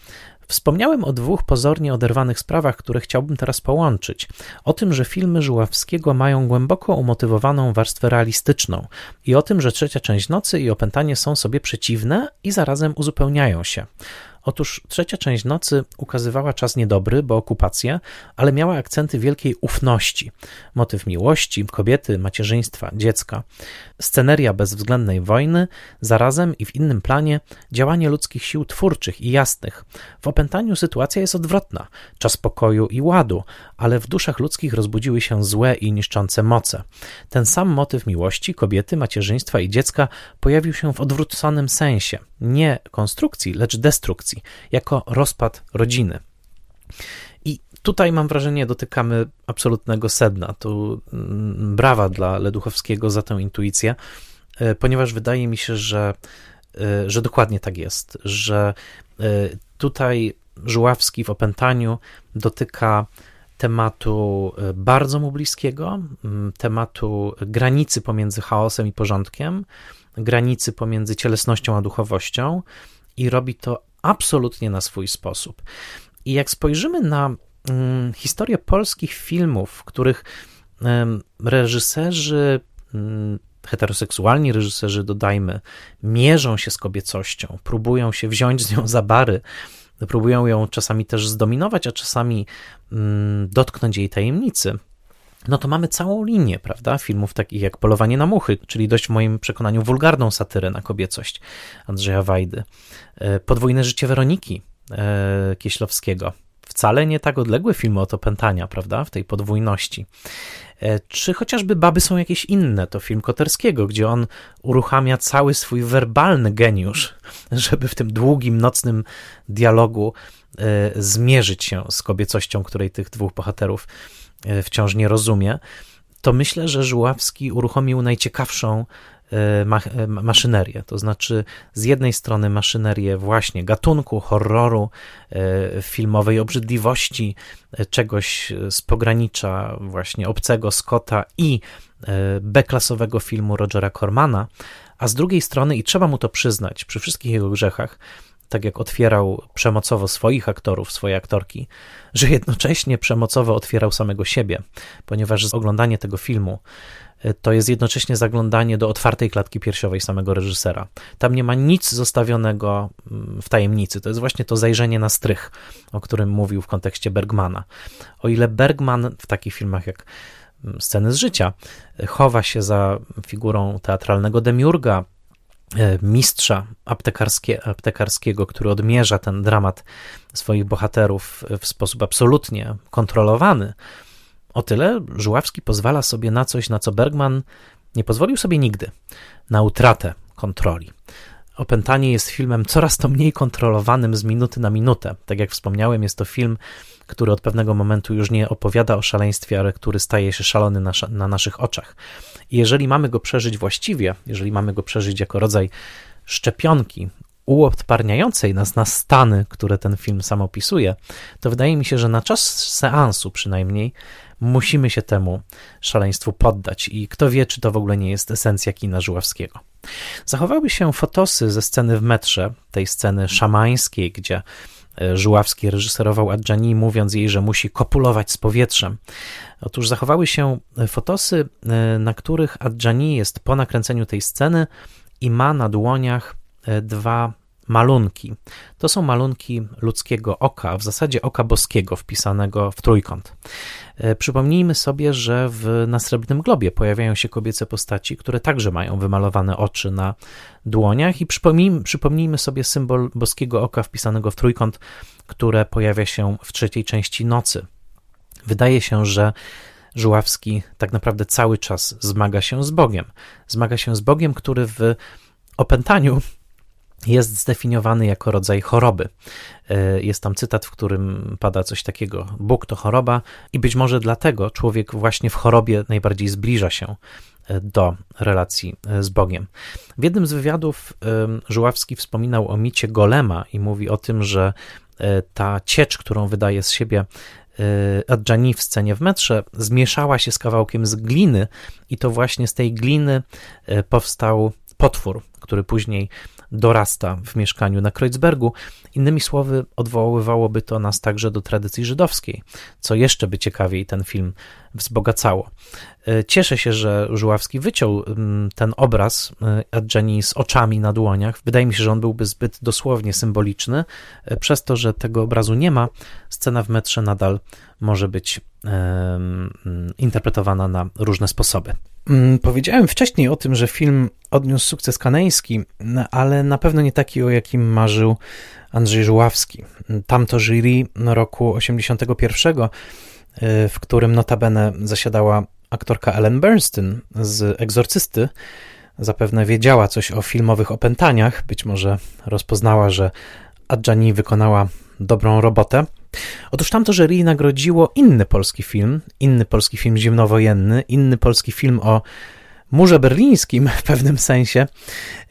Wspomniałem o dwóch pozornie oderwanych sprawach, które chciałbym teraz połączyć. O tym, że filmy Żuławskiego mają głęboko umotywowaną warstwę realistyczną i o tym, że trzecia część nocy i opętanie są sobie przeciwne i zarazem uzupełniają się. Otóż trzecia część nocy ukazywała czas niedobry, bo okupację, ale miała akcenty wielkiej ufności. Motyw miłości, kobiety, macierzyństwa, dziecka. Sceneria bezwzględnej wojny, zarazem i w innym planie działanie ludzkich sił twórczych i jasnych. W opętaniu sytuacja jest odwrotna. Czas pokoju i ładu, ale w duszach ludzkich rozbudziły się złe i niszczące moce. Ten sam motyw miłości, kobiety, macierzyństwa i dziecka pojawił się w odwróconym sensie. Nie konstrukcji, lecz destrukcji jako rozpad rodziny. I tutaj mam wrażenie, dotykamy absolutnego sedna. Tu mm, brawa dla Leduchowskiego za tę intuicję, e, ponieważ wydaje mi się, że, e, że dokładnie tak jest, że e, tutaj Żuławski w opętaniu dotyka tematu bardzo mu bliskiego, tematu granicy pomiędzy chaosem i porządkiem, granicy pomiędzy cielesnością a duchowością i robi to absolutnie na swój sposób. I jak spojrzymy na mm, historię polskich filmów, w których reżyserzy, mm, heteroseksualni reżyserzy, dodajmy, mierzą się z kobiecością, próbują się wziąć z nią za bary, próbują ją czasami też zdominować, a czasami mm, dotknąć jej tajemnicy, no to mamy całą linię, prawda, filmów takich jak Polowanie na muchy, czyli dość w moim przekonaniu wulgarną satyrę na kobiecość Andrzeja Wajdy. E, Podwójne życie Weroniki e, Kieślowskiego. Wcale nie tak odległy filmy od opętania, prawda, w tej podwójności. E, czy chociażby Baby są jakieś inne, to film Koterskiego, gdzie on uruchamia cały swój werbalny geniusz, żeby w tym długim, nocnym dialogu zmierzyć się z kobiecością, której tych dwóch bohaterów wciąż nie rozumie, to myślę, że Żuławski uruchomił najciekawszą e, e, maszynerię. To znaczy, z jednej strony maszynerię właśnie gatunku, horroru, filmowej obrzydliwości, czegoś z pogranicza właśnie obcego Scotta i B-klasowego filmu Rogera Cormana, a z drugiej strony, i trzeba mu to przyznać, przy wszystkich jego grzechach, tak jak otwierał przemocowo swoich aktorów, swoje aktorki, że jednocześnie przemocowo otwierał samego siebie, ponieważ oglądanie tego filmu e, to jest jednocześnie zaglądanie do otwartej klatki piersiowej samego reżysera. Tam nie ma nic zostawionego mm, w tajemnicy. To jest właśnie to zajrzenie na strych, o którym mówił w kontekście Bergmana. O ile Bergman w takich filmach jak mm, Sceny z życia chowa się za figurą teatralnego demiurga, E, mistrza aptekarskie, aptekarskiego, który odmierza ten dramat swoich bohaterów w sposób absolutnie kontrolowany. O tyle Żuławski pozwala sobie na coś, na co Bergman nie pozwolił sobie nigdy na utratę kontroli. Opętanie jest filmem coraz to mniej kontrolowanym z minuty na minutę. Tak jak wspomniałem, jest to film, który od pewnego momentu już nie opowiada o szaleństwie, ale który staje się szalony na, na naszych oczach. I jeżeli mamy go przeżyć właściwie, jeżeli mamy go przeżyć jako rodzaj szczepionki uodparniającej nas na stany, które ten film sam opisuje, to wydaje mi się, że na czas seansu przynajmniej musimy się temu szaleństwu poddać i kto wie, czy to w ogóle nie jest esencja kina Żuławskiego. Zachowały się fotosy ze sceny w metrze, tej sceny szamańskiej, gdzie e, Żuławski reżyserował Adjani, mówiąc jej, że musi kopulować z powietrzem. Otóż zachowały się fotosy, e, na których Adjani jest po nakręceniu tej sceny i ma na dłoniach dwa malunki. To są malunki ludzkiego oka, w zasadzie oka boskiego wpisanego w trójkąt. E, przypomnijmy sobie, że w, na Srebrnym Globie pojawiają się kobiece postaci, które także mają wymalowane oczy na dłoniach i przypomnijmy, przypomnijmy sobie symbol boskiego oka wpisanego w trójkąt, które pojawia się w trzeciej części Nocy. Wydaje się, że Żuławski tak naprawdę cały czas zmaga się z Bogiem. Zmaga się z Bogiem, który w opętaniu jest zdefiniowany jako rodzaj choroby. E, jest tam cytat, w którym pada coś takiego: Bóg to choroba, i być może dlatego człowiek właśnie w chorobie najbardziej zbliża się e, do relacji e, z Bogiem. W jednym z wywiadów Żuławski wspominał o micie Golema i mówi o tym, że ta ciecz, którą wydaje z siebie Adjani w scenie w metrze, zmieszała się z kawałkiem z gliny, i to właśnie z tej gliny powstał potwór, który później dorasta w mieszkaniu na Kreuzbergu. Innymi słowy, odwoływałoby to nas także do tradycji żydowskiej, co jeszcze by ciekawiej ten film wzbogacało. E, cieszę się, że Żuławski wyciął mm, ten obraz e, Adjani z oczami na dłoniach. Wydaje mi się, że on byłby zbyt dosłownie symboliczny. E, przez to, że tego obrazu nie ma, scena w metrze nadal może być interpretowana na różne sposoby. Mm, powiedziałem wcześniej o tym, że film odniósł sukces kaneński, no, ale na pewno nie taki, o jakim marzył Andrzej Żuławski. Tamto jury roku 81, w którym notabene zasiadała aktorka Ellen Bernstein z Egzorcysty, zapewne wiedziała coś o filmowych opętaniach, być może rozpoznała, że Adjani wykonała dobrą robotę. Otóż tamto jury nagrodziło inny polski film, inny polski film zimnowojenny, inny polski film o murze berlińskim w pewnym sensie,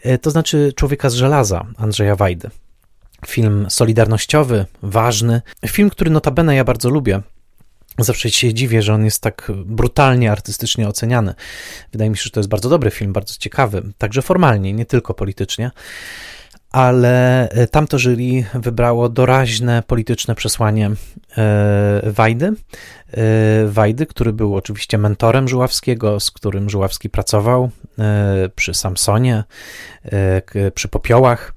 e, to znaczy Człowieka z żelaza Andrzeja Wajdy. Film solidarnościowy, ważny, film, który notabene ja bardzo lubię. Zawsze się dziwię, że on jest tak brutalnie artystycznie oceniany. Wydaje mi się, że to jest bardzo dobry film, bardzo ciekawy, także formalnie, nie tylko politycznie ale e, tamto jury wybrało doraźne polityczne przesłanie e, Wajdy. E, Wajdy, który był oczywiście mentorem Żuławskiego, z którym Żuławski pracował przy Samsonie, przy Popiołach,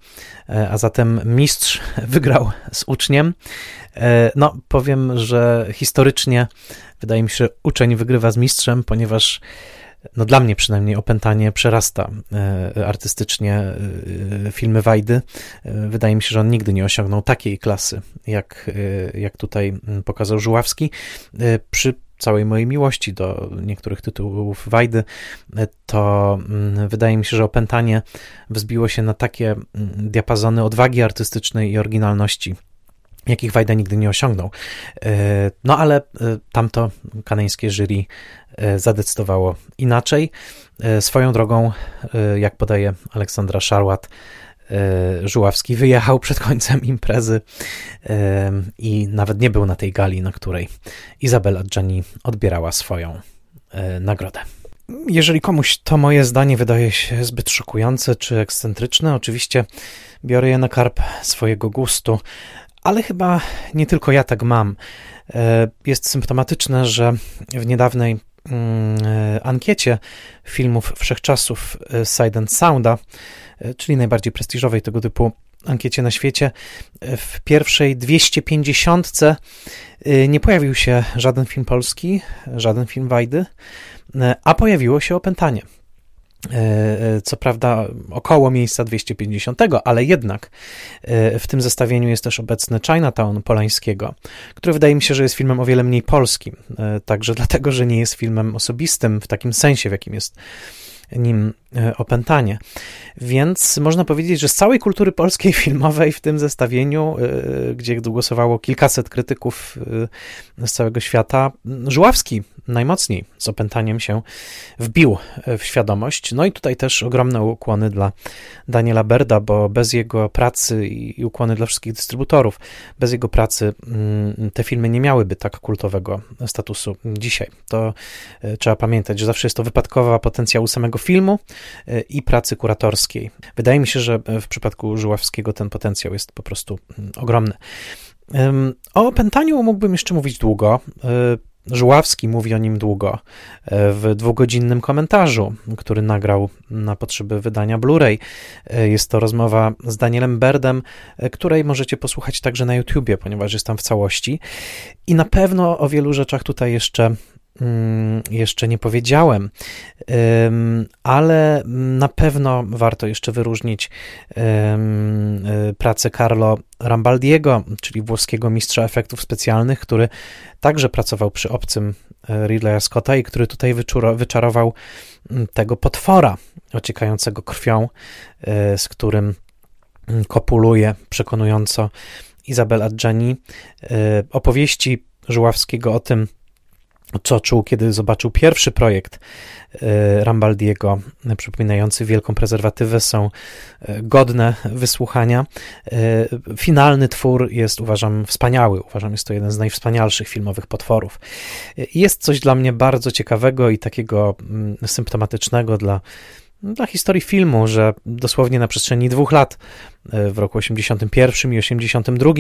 a zatem mistrz wygrał z uczniem. No, powiem, że historycznie wydaje mi się, uczeń wygrywa z mistrzem, ponieważ no dla mnie przynajmniej opętanie przerasta e, artystycznie e, filmy Wajdy. E, wydaje mi się, że on nigdy nie osiągnął takiej klasy, jak, jak tutaj pokazał Żuławski. Przy całej mojej miłości do niektórych tytułów Wajdy, to wydaje mi się, że opętanie wzbiło się na takie diapazony odwagi artystycznej i oryginalności, jakich Wajda nigdy nie osiągnął. No ale tamto kaneńskie jury E, zadecydowało inaczej. E, swoją drogą, e, jak podaje Aleksandra Szarłat, Żuławski wyjechał przed końcem imprezy i nawet nie był na tej gali, na której Izabela Gianni odbierała swoją nagrodę. Jeżeli komuś to moje zdanie wydaje się zbyt szokujące czy ekscentryczne, oczywiście biorę je na karp swojego gustu, ale chyba nie tylko ja tak mam. Jest symptomatyczne, że w niedawnej Mm, e, ankiecie filmów wszechczasów e, Sight and Sounda, e, czyli najbardziej prestiżowej tego typu ankiecie na świecie, w pierwszej 250 nie pojawił się żaden film polski, żaden film Wajdy, a pojawiło się Opętanie. E, e, co prawda około miejsca 250, ale jednak e, w tym zestawieniu jest też obecny Chinatown Polańskiego, który wydaje mi się, że jest filmem o wiele mniej polskim. Także dlatego, że nie jest filmem osobistym w takim sensie, w jakim jest nim e, opętanie. Więc można powiedzieć, że z całej kultury polskiej filmowej w tym zestawieniu, e, gdzie głosowało kilkaset krytyków e, z całego świata, Żuławski najmocniej z opętaniem się wbił w świadomość. No i tutaj też ogromne ukłony dla Daniela Berda, bo bez jego pracy i ukłony dla wszystkich dystrybutorów, bez jego pracy mm, te filmy nie miałyby tak kultowego statusu dzisiaj. To trzeba pamiętać, że zawsze jest to wypadkowa potencjału samego filmu e, i pracy kuratorskiej. Wydaje mi się, że w przypadku Żuławskiego ten potencjał jest po prostu mm, ogromny. O opętaniu mógłbym jeszcze mówić długo. E, Żuławski mówi o nim długo w dwugodzinnym komentarzu, który nagrał na potrzeby wydania Blu-ray. Jest to rozmowa z Danielem Berdem, której możecie posłuchać także na YouTubie, ponieważ jest tam w całości. I na pewno o wielu rzeczach tutaj jeszcze jeszcze nie powiedziałem, ale na pewno warto jeszcze wyróżnić y, pracę Carlo Rambaldiego, czyli włoskiego mistrza efektów specjalnych, który także pracował przy obcym e, Ridleya Scotta i który tutaj wyczarował mm, tego potwora ociekającego krwią, e, z którym mm, kopuluje przekonująco Izabel Adjani. E, opowieści Żuławskiego o tym, co czuł, kiedy zobaczył pierwszy projekt e, Rambaldiego, przypominający wielką prezerwatywę, są e, godne wysłuchania. E, finalny twór jest, uważam, wspaniały. Uważam, jest to jeden z najwspanialszych filmowych potworów. Jest coś dla mnie bardzo ciekawego i takiego mm, symptomatycznego dla dla historii filmu, że dosłownie na przestrzeni dwóch lat, w roku 81 i 82,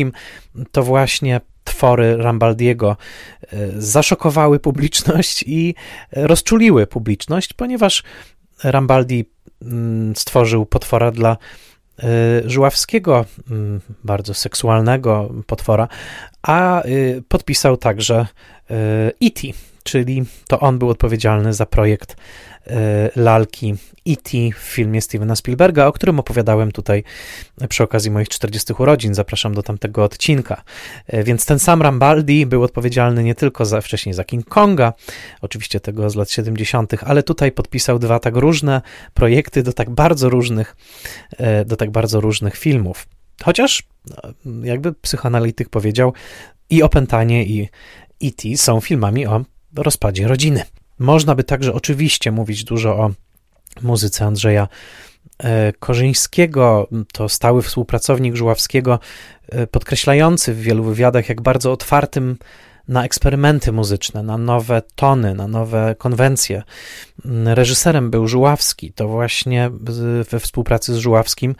to właśnie twory Rambaldiego e, zaszokowały publiczność i rozczuliły publiczność, ponieważ Rambaldi mm, stworzył potwora dla e, Żuławskiego, mm, bardzo seksualnego potwora, a podpisał także E.T., czyli to on był odpowiedzialny za projekt e, lalki E.T. w filmie Stevena Spielberga, o którym opowiadałem tutaj przy okazji moich 40 urodzin. Zapraszam do tamtego odcinka. E, więc ten sam Rambaldi był odpowiedzialny nie tylko za, wcześniej za King Konga, oczywiście tego z lat 70., ale tutaj podpisał dwa tak różne projekty do tak bardzo różnych, do tak bardzo różnych filmów. Chociaż, jakby psychoanalityk powiedział, i opętanie, i, E.T. są filmami o rozpadzie rodziny. Można by także oczywiście mówić dużo o muzyce Andrzeja e, Korzyńskiego, to stały współpracownik Żuławskiego, e, podkreślający w wielu wywiadach, jak bardzo otwartym na eksperymenty muzyczne, na nowe tony, na nowe konwencje. Reżyserem był Żuławski. To właśnie we współpracy z Żuławskim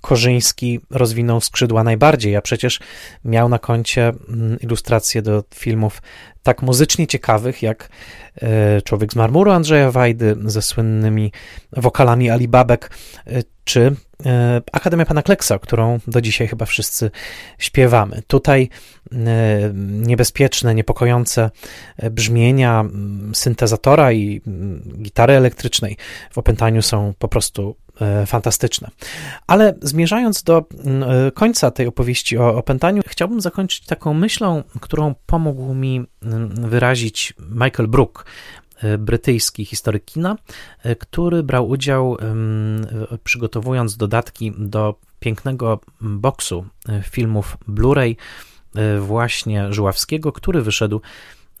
Korzyński rozwinął skrzydła najbardziej, a przecież miał na koncie mm, ilustracje do filmów tak muzycznie ciekawych jak Człowiek z marmuru Andrzeja Wajdy ze słynnymi wokalami Alibabek, e, czy e, Akademia Pana Kleksa, którą do dzisiaj chyba wszyscy śpiewamy. Tutaj niebezpieczne, niepokojące brzmienia syntezatora i gitary elektrycznej w opętaniu są po prostu E, fantastyczne. Ale zmierzając do e, końca tej opowieści o opętaniu, chciałbym zakończyć taką myślą, którą pomógł mi wyrazić Michael Brook, e, brytyjski historyk kina, który brał udział przygotowując dodatki do pięknego boksu filmów Blu-ray właśnie Żuławskiego, który wyszedł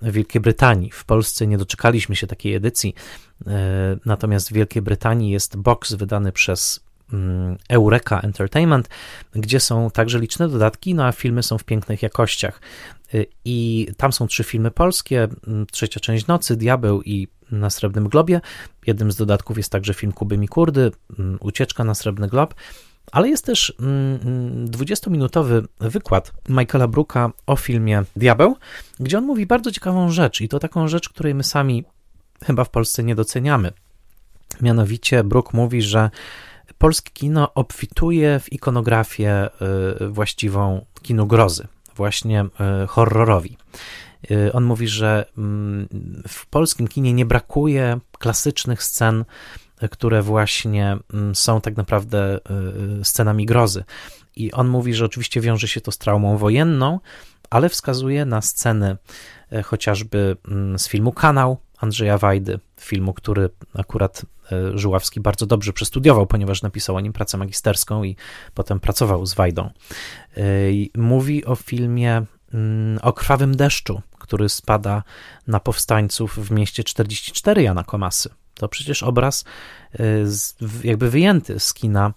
w Wielkiej Brytanii. W Polsce nie doczekaliśmy się takiej edycji, e, natomiast w Wielkiej Brytanii jest box wydany przez mm, Eureka Entertainment, gdzie są także liczne dodatki, no a filmy są w pięknych jakościach. E, I tam są trzy filmy polskie, mm, trzecia część Nocy, Diabeł i na Srebrnym Globie. Jednym z dodatków jest także film Kuby Mikurdy, mm, Ucieczka na Srebrny Glob. Ale jest też 20-minutowy mm, mm, wykład Michaela Brooka o filmie Diabeł, gdzie on mówi bardzo ciekawą rzecz i to taką rzecz, której my sami chyba w Polsce nie doceniamy. Mianowicie Brook mówi, że polskie kino obfituje w ikonografię y, właściwą kinu grozy, właśnie y, horrorowi. Y, on mówi, że mm, w polskim kinie nie brakuje klasycznych scen które właśnie mm, są tak naprawdę scenami grozy. I on mówi, że oczywiście wiąże się to z traumą wojenną, ale wskazuje na sceny chociażby mm, z filmu Kanał Andrzeja Wajdy, filmu, który akurat e, Żuławski bardzo dobrze przestudiował, ponieważ napisał o nim pracę magisterską i potem pracował z Wajdą. E, mówi o filmie mm, o krwawym deszczu, który spada na powstańców w mieście 44 Jana Komasy. To przecież obraz y, jakby wyjęty z kina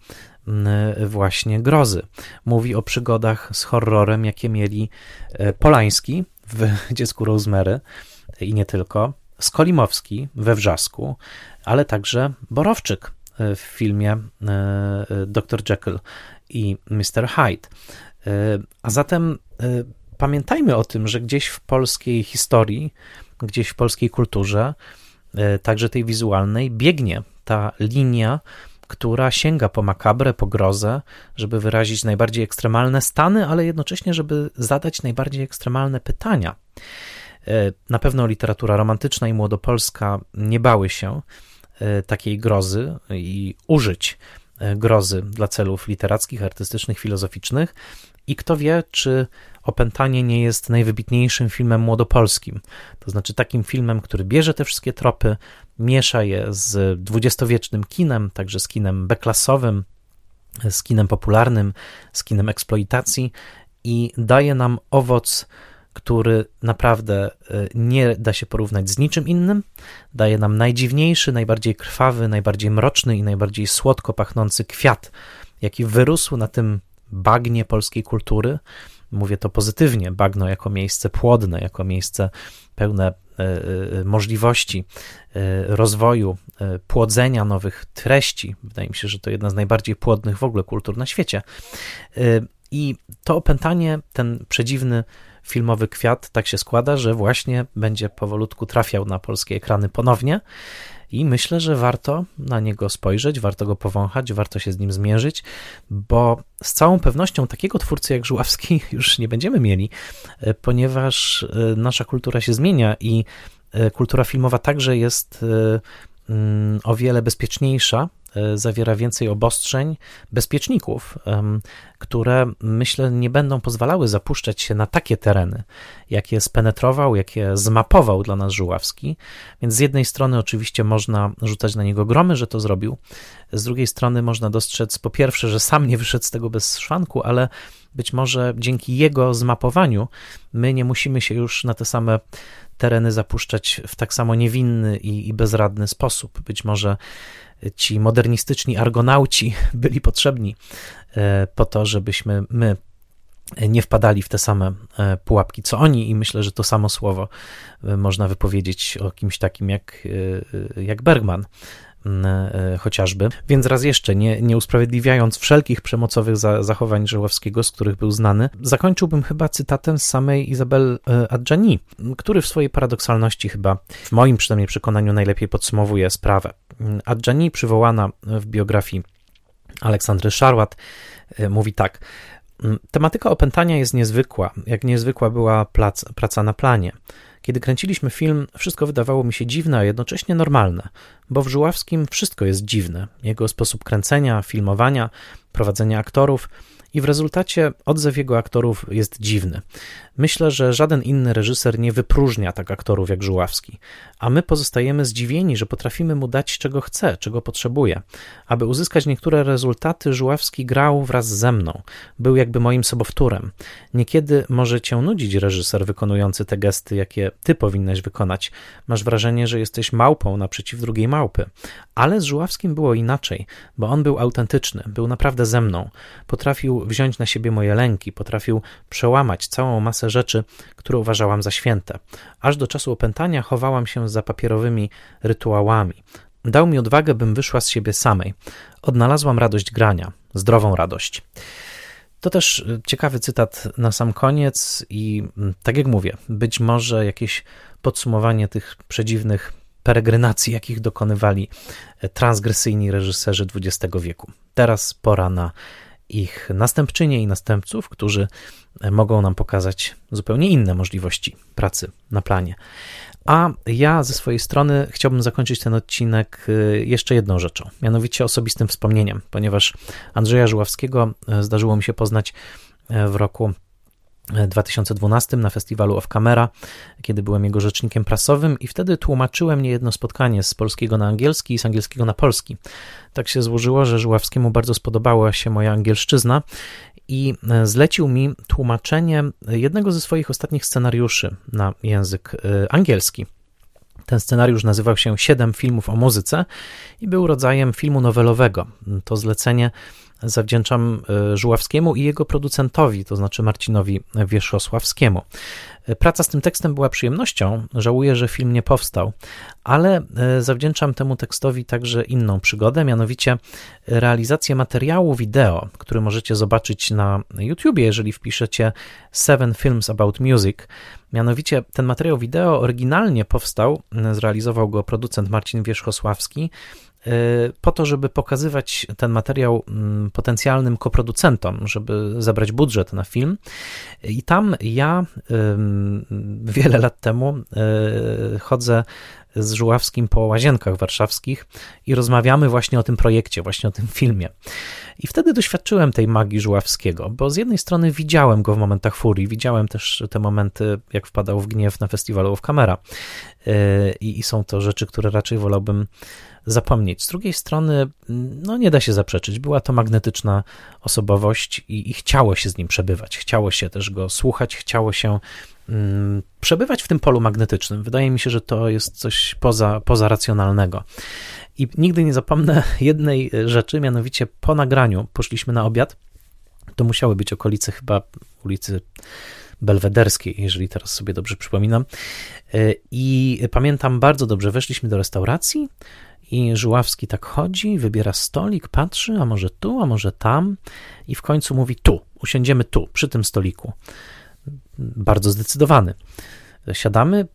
y, właśnie grozy. Mówi o przygodach z horrorem, jakie mieli Polański w Dziecku Rosemary i nie tylko, Skolimowski we Wrzasku, ale także Borowczyk w filmie Dr. Jekyll i Mr. Hyde. A zatem pamiętajmy o tym, że gdzieś w polskiej historii gdzieś w polskiej kulturze, także tej wizualnej, biegnie ta linia, która sięga po makabrę, po grozę, żeby wyrazić najbardziej ekstremalne stany, ale jednocześnie, żeby zadać najbardziej ekstremalne pytania. Na pewno literatura romantyczna i młodopolska nie bały się takiej grozy i użyć grozy dla celów literackich, artystycznych, filozoficznych. I kto wie, czy Opętanie nie jest najwybitniejszym filmem młodopolskim. To znaczy takim filmem, który bierze te wszystkie tropy, miesza je z dwudziestowiecznym kinem, także z kinem beklasowym, z kinem popularnym, z kinem eksploitacji i daje nam owoc, który naprawdę e, nie da się porównać z niczym innym. Daje nam najdziwniejszy, najbardziej krwawy, najbardziej mroczny i najbardziej słodko pachnący kwiat, jaki wyrósł na tym bagnie polskiej kultury. Mówię to pozytywnie, bagno jako miejsce płodne, jako miejsce pełne e, e, możliwości rozwoju, płodzenia nowych treści. Wydaje mi się, że to jedna z najbardziej płodnych w ogóle kultur na świecie. I to opętanie, ten przedziwny filmowy kwiat tak się składa, że właśnie będzie powolutku trafiał na polskie ekrany ponownie. I myślę, że warto na niego spojrzeć, warto go powąchać, warto się z nim zmierzyć, bo z całą pewnością takiego twórcy jak Żuławski już nie będziemy mieli, e, ponieważ e, nasza kultura się zmienia i e, kultura filmowa także jest mm, o wiele bezpieczniejsza zawiera więcej obostrzeń, bezpieczników, które myślę nie będą pozwalały zapuszczać się na takie tereny, jakie spenetrował, jakie zmapował dla nas Żuławski. Więc z jednej strony oczywiście można rzucać na niego gromy, że to zrobił, z drugiej strony można dostrzec po pierwsze, że sam nie wyszedł z tego bez szwanku, ale być może dzięki jego zmapowaniu my nie musimy się już na te same tereny zapuszczać w tak samo niewinny i, i bezradny sposób. Być może ci modernistyczni argonauci byli potrzebni e, po to, żebyśmy my nie wpadali w te same e, pułapki co oni, i myślę, że to samo słowo e, można wypowiedzieć o kimś takim jak, jak Bergman. Chociażby. Więc raz jeszcze, nie, nie usprawiedliwiając wszelkich przemocowych za, zachowań Żołowskiego, z których był znany, zakończyłbym chyba cytatem z samej Izabel Adjani, który w swojej paradoksalności chyba, w moim przynajmniej przekonaniu, najlepiej podsumowuje sprawę. Adjani, przywołana w biografii Aleksandry Szarłat, e, mówi tak. Mm, tematyka opętania jest niezwykła, jak niezwykła była plac, praca na planie. Kiedy kręciliśmy film, wszystko wydawało mi się dziwne, a jednocześnie normalne, bo w Żuławskim wszystko jest dziwne. Jego sposób kręcenia, filmowania, prowadzenia aktorów – i w rezultacie odzew jego aktorów jest dziwny. Myślę, że żaden inny reżyser nie wypróżnia tak aktorów jak Żuławski, a my pozostajemy zdziwieni, że potrafimy mu dać czego chce, czego potrzebuje. Aby uzyskać niektóre rezultaty, Żuławski grał wraz ze mną, był jakby moim sobowtórem. Niekiedy może cię nudzić reżyser wykonujący te gesty, jakie ty powinnaś wykonać. Masz wrażenie, że jesteś małpą naprzeciw drugiej małpy. Ale z Żuławskim było inaczej, bo on był autentyczny, był naprawdę ze mną. Potrafił wziąć na siebie moje lęki, potrafił przełamać całą masę rzeczy, które uważałam za święte. Aż do czasu opętania chowałam się za papierowymi rytuałami. Dał mi odwagę, bym wyszła z siebie samej. Odnalazłam radość grania, zdrową radość. To też y, ciekawy cytat na sam koniec, i mm, tak jak mówię, być może jakieś podsumowanie tych przedziwnych peregrynacji, jakich dokonywali e, transgresyjni reżyserzy XX wieku. Teraz pora na ich następczynie i następców, którzy e, mogą nam pokazać zupełnie inne możliwości pracy na planie. A ja ze swojej strony chciałbym zakończyć ten odcinek e, jeszcze jedną rzeczą, mianowicie osobistym wspomnieniem, ponieważ Andrzeja Żuławskiego e, zdarzyło mi się poznać w roku 2012 na festiwalu Off Camera, kiedy byłem jego rzecznikiem prasowym i wtedy tłumaczyłem niejedno spotkanie z polskiego na angielski i z angielskiego na polski. Tak się złożyło, że Żuławskiemu bardzo spodobała się moja angielszczyzna i e, zlecił mi tłumaczenie jednego ze swoich ostatnich scenariuszy na język e, angielski. Ten scenariusz nazywał się Siedem filmów o muzyce i był rodzajem filmu nowelowego. To zlecenie zawdzięczam Żuławskiemu i jego producentowi, to znaczy Marcinowi Wierzchosławskiemu. Praca z tym tekstem była przyjemnością. Żałuję, że film nie powstał, ale e, zawdzięczam temu tekstowi także inną przygodę, mianowicie realizację materiału wideo, który możecie zobaczyć na YouTubie, jeżeli wpiszecie Seven Films About Music. Mianowicie ten materiał wideo oryginalnie powstał, zrealizował go producent Marcin Wierzchosławski po to, żeby pokazywać ten materiał mm, potencjalnym koproducentom, żeby zabrać budżet na film. I tam ja wiele lat temu y, chodzę z Żuławskim po łazienkach warszawskich i rozmawiamy właśnie o tym projekcie, właśnie o tym filmie. I wtedy doświadczyłem tej magii Żuławskiego, bo z jednej strony widziałem go w momentach furii, widziałem też te momenty, jak wpadał w gniew na festiwalu w kamera. Y, I, I są to rzeczy, które raczej wolałbym zapomnieć. Z drugiej strony, no nie da się zaprzeczyć, była to magnetyczna osobowość i, i chciało się z nim przebywać, chciało się też go słuchać, chciało się mm, przebywać w tym polu magnetycznym. Wydaje mi się, że to jest coś poza, poza racjonalnego. I nigdy nie zapomnę jednej rzeczy, mianowicie po nagraniu poszliśmy na obiad. To musiały być okolice chyba ulicy Belwederskiej, jeżeli teraz sobie dobrze przypominam. I pamiętam bardzo dobrze, weszliśmy do restauracji, i Żuławski tak chodzi, wybiera stolik, patrzy, a może tu, a może tam, i w końcu mówi tu, usiądziemy tu, przy tym stoliku. Bardzo zdecydowany. Siadamy,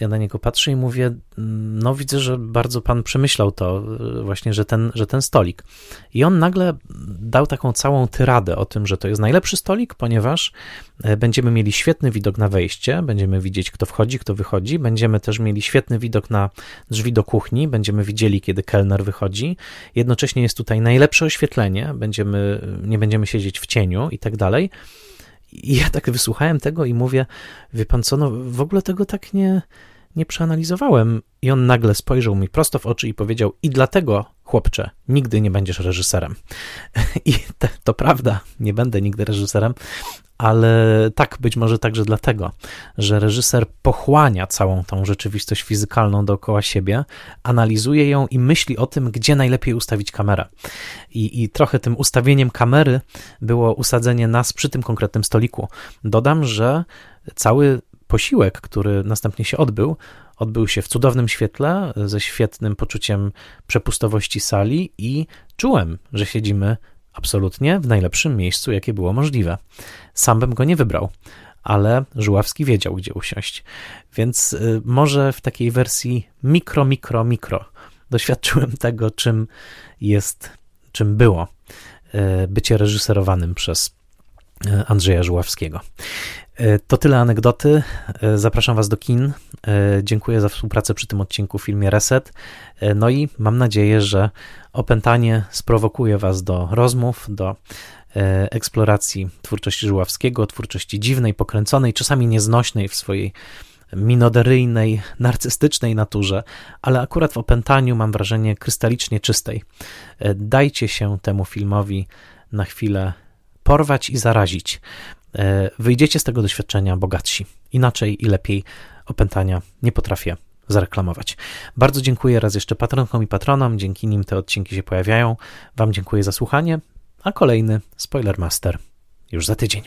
ja na niego patrzę i mówię, no widzę, że bardzo pan przemyślał to, właśnie, że ten, że ten stolik. I on nagle dał taką całą tyradę o tym, że to jest najlepszy stolik, ponieważ e, będziemy mieli świetny widok na wejście, będziemy widzieć, kto wchodzi, kto wychodzi, będziemy też mieli świetny widok na drzwi do kuchni, będziemy widzieli, kiedy kelner wychodzi. Jednocześnie jest tutaj najlepsze oświetlenie, będziemy, nie będziemy siedzieć w cieniu i tak dalej. I ja tak wysłuchałem tego i mówię, wie pan co, no w ogóle tego tak nie, nie przeanalizowałem. I on nagle spojrzał mi prosto w oczy i powiedział: I dlatego, chłopcze, nigdy nie będziesz reżyserem. I to, to prawda, nie będę nigdy reżyserem, ale tak, być może także dlatego, że reżyser pochłania całą tą rzeczywistość fizykalną dookoła siebie, analizuje ją i myśli o tym, gdzie najlepiej ustawić kamerę. I, i trochę tym ustawieniem kamery było usadzenie nas przy tym konkretnym stoliku. Dodam, że cały posiłek, który następnie się odbył, odbył się w cudownym świetle, ze świetnym poczuciem przepustowości sali i czułem, że siedzimy absolutnie w najlepszym miejscu, jakie było możliwe. Sam bym go nie wybrał, ale Żuławski wiedział, gdzie usiąść. Więc y, może w takiej wersji mikro, mikro, mikro doświadczyłem tego, czym jest, czym było y, bycie reżyserowanym przez y, Andrzeja Żuławskiego. E, to tyle anegdoty. E, zapraszam Was do kin. E, dziękuję za współpracę przy tym odcinku w filmie Reset. No i mam nadzieję, że opętanie sprowokuje Was do rozmów, do eksploracji twórczości Żuławskiego, twórczości dziwnej, pokręconej, czasami nieznośnej w swojej minoderyjnej, narcystycznej naturze, ale akurat w opętaniu mam wrażenie krystalicznie czystej. Dajcie się temu filmowi na chwilę porwać i zarazić. E, wyjdziecie z tego doświadczenia bogatsi. Inaczej i lepiej opętania nie potrafię zareklamować. Bardzo dziękuję raz jeszcze patronkom i patronom, dzięki nim te odcinki się pojawiają. Wam dziękuję za słuchanie, a kolejny Spoiler Master już za tydzień.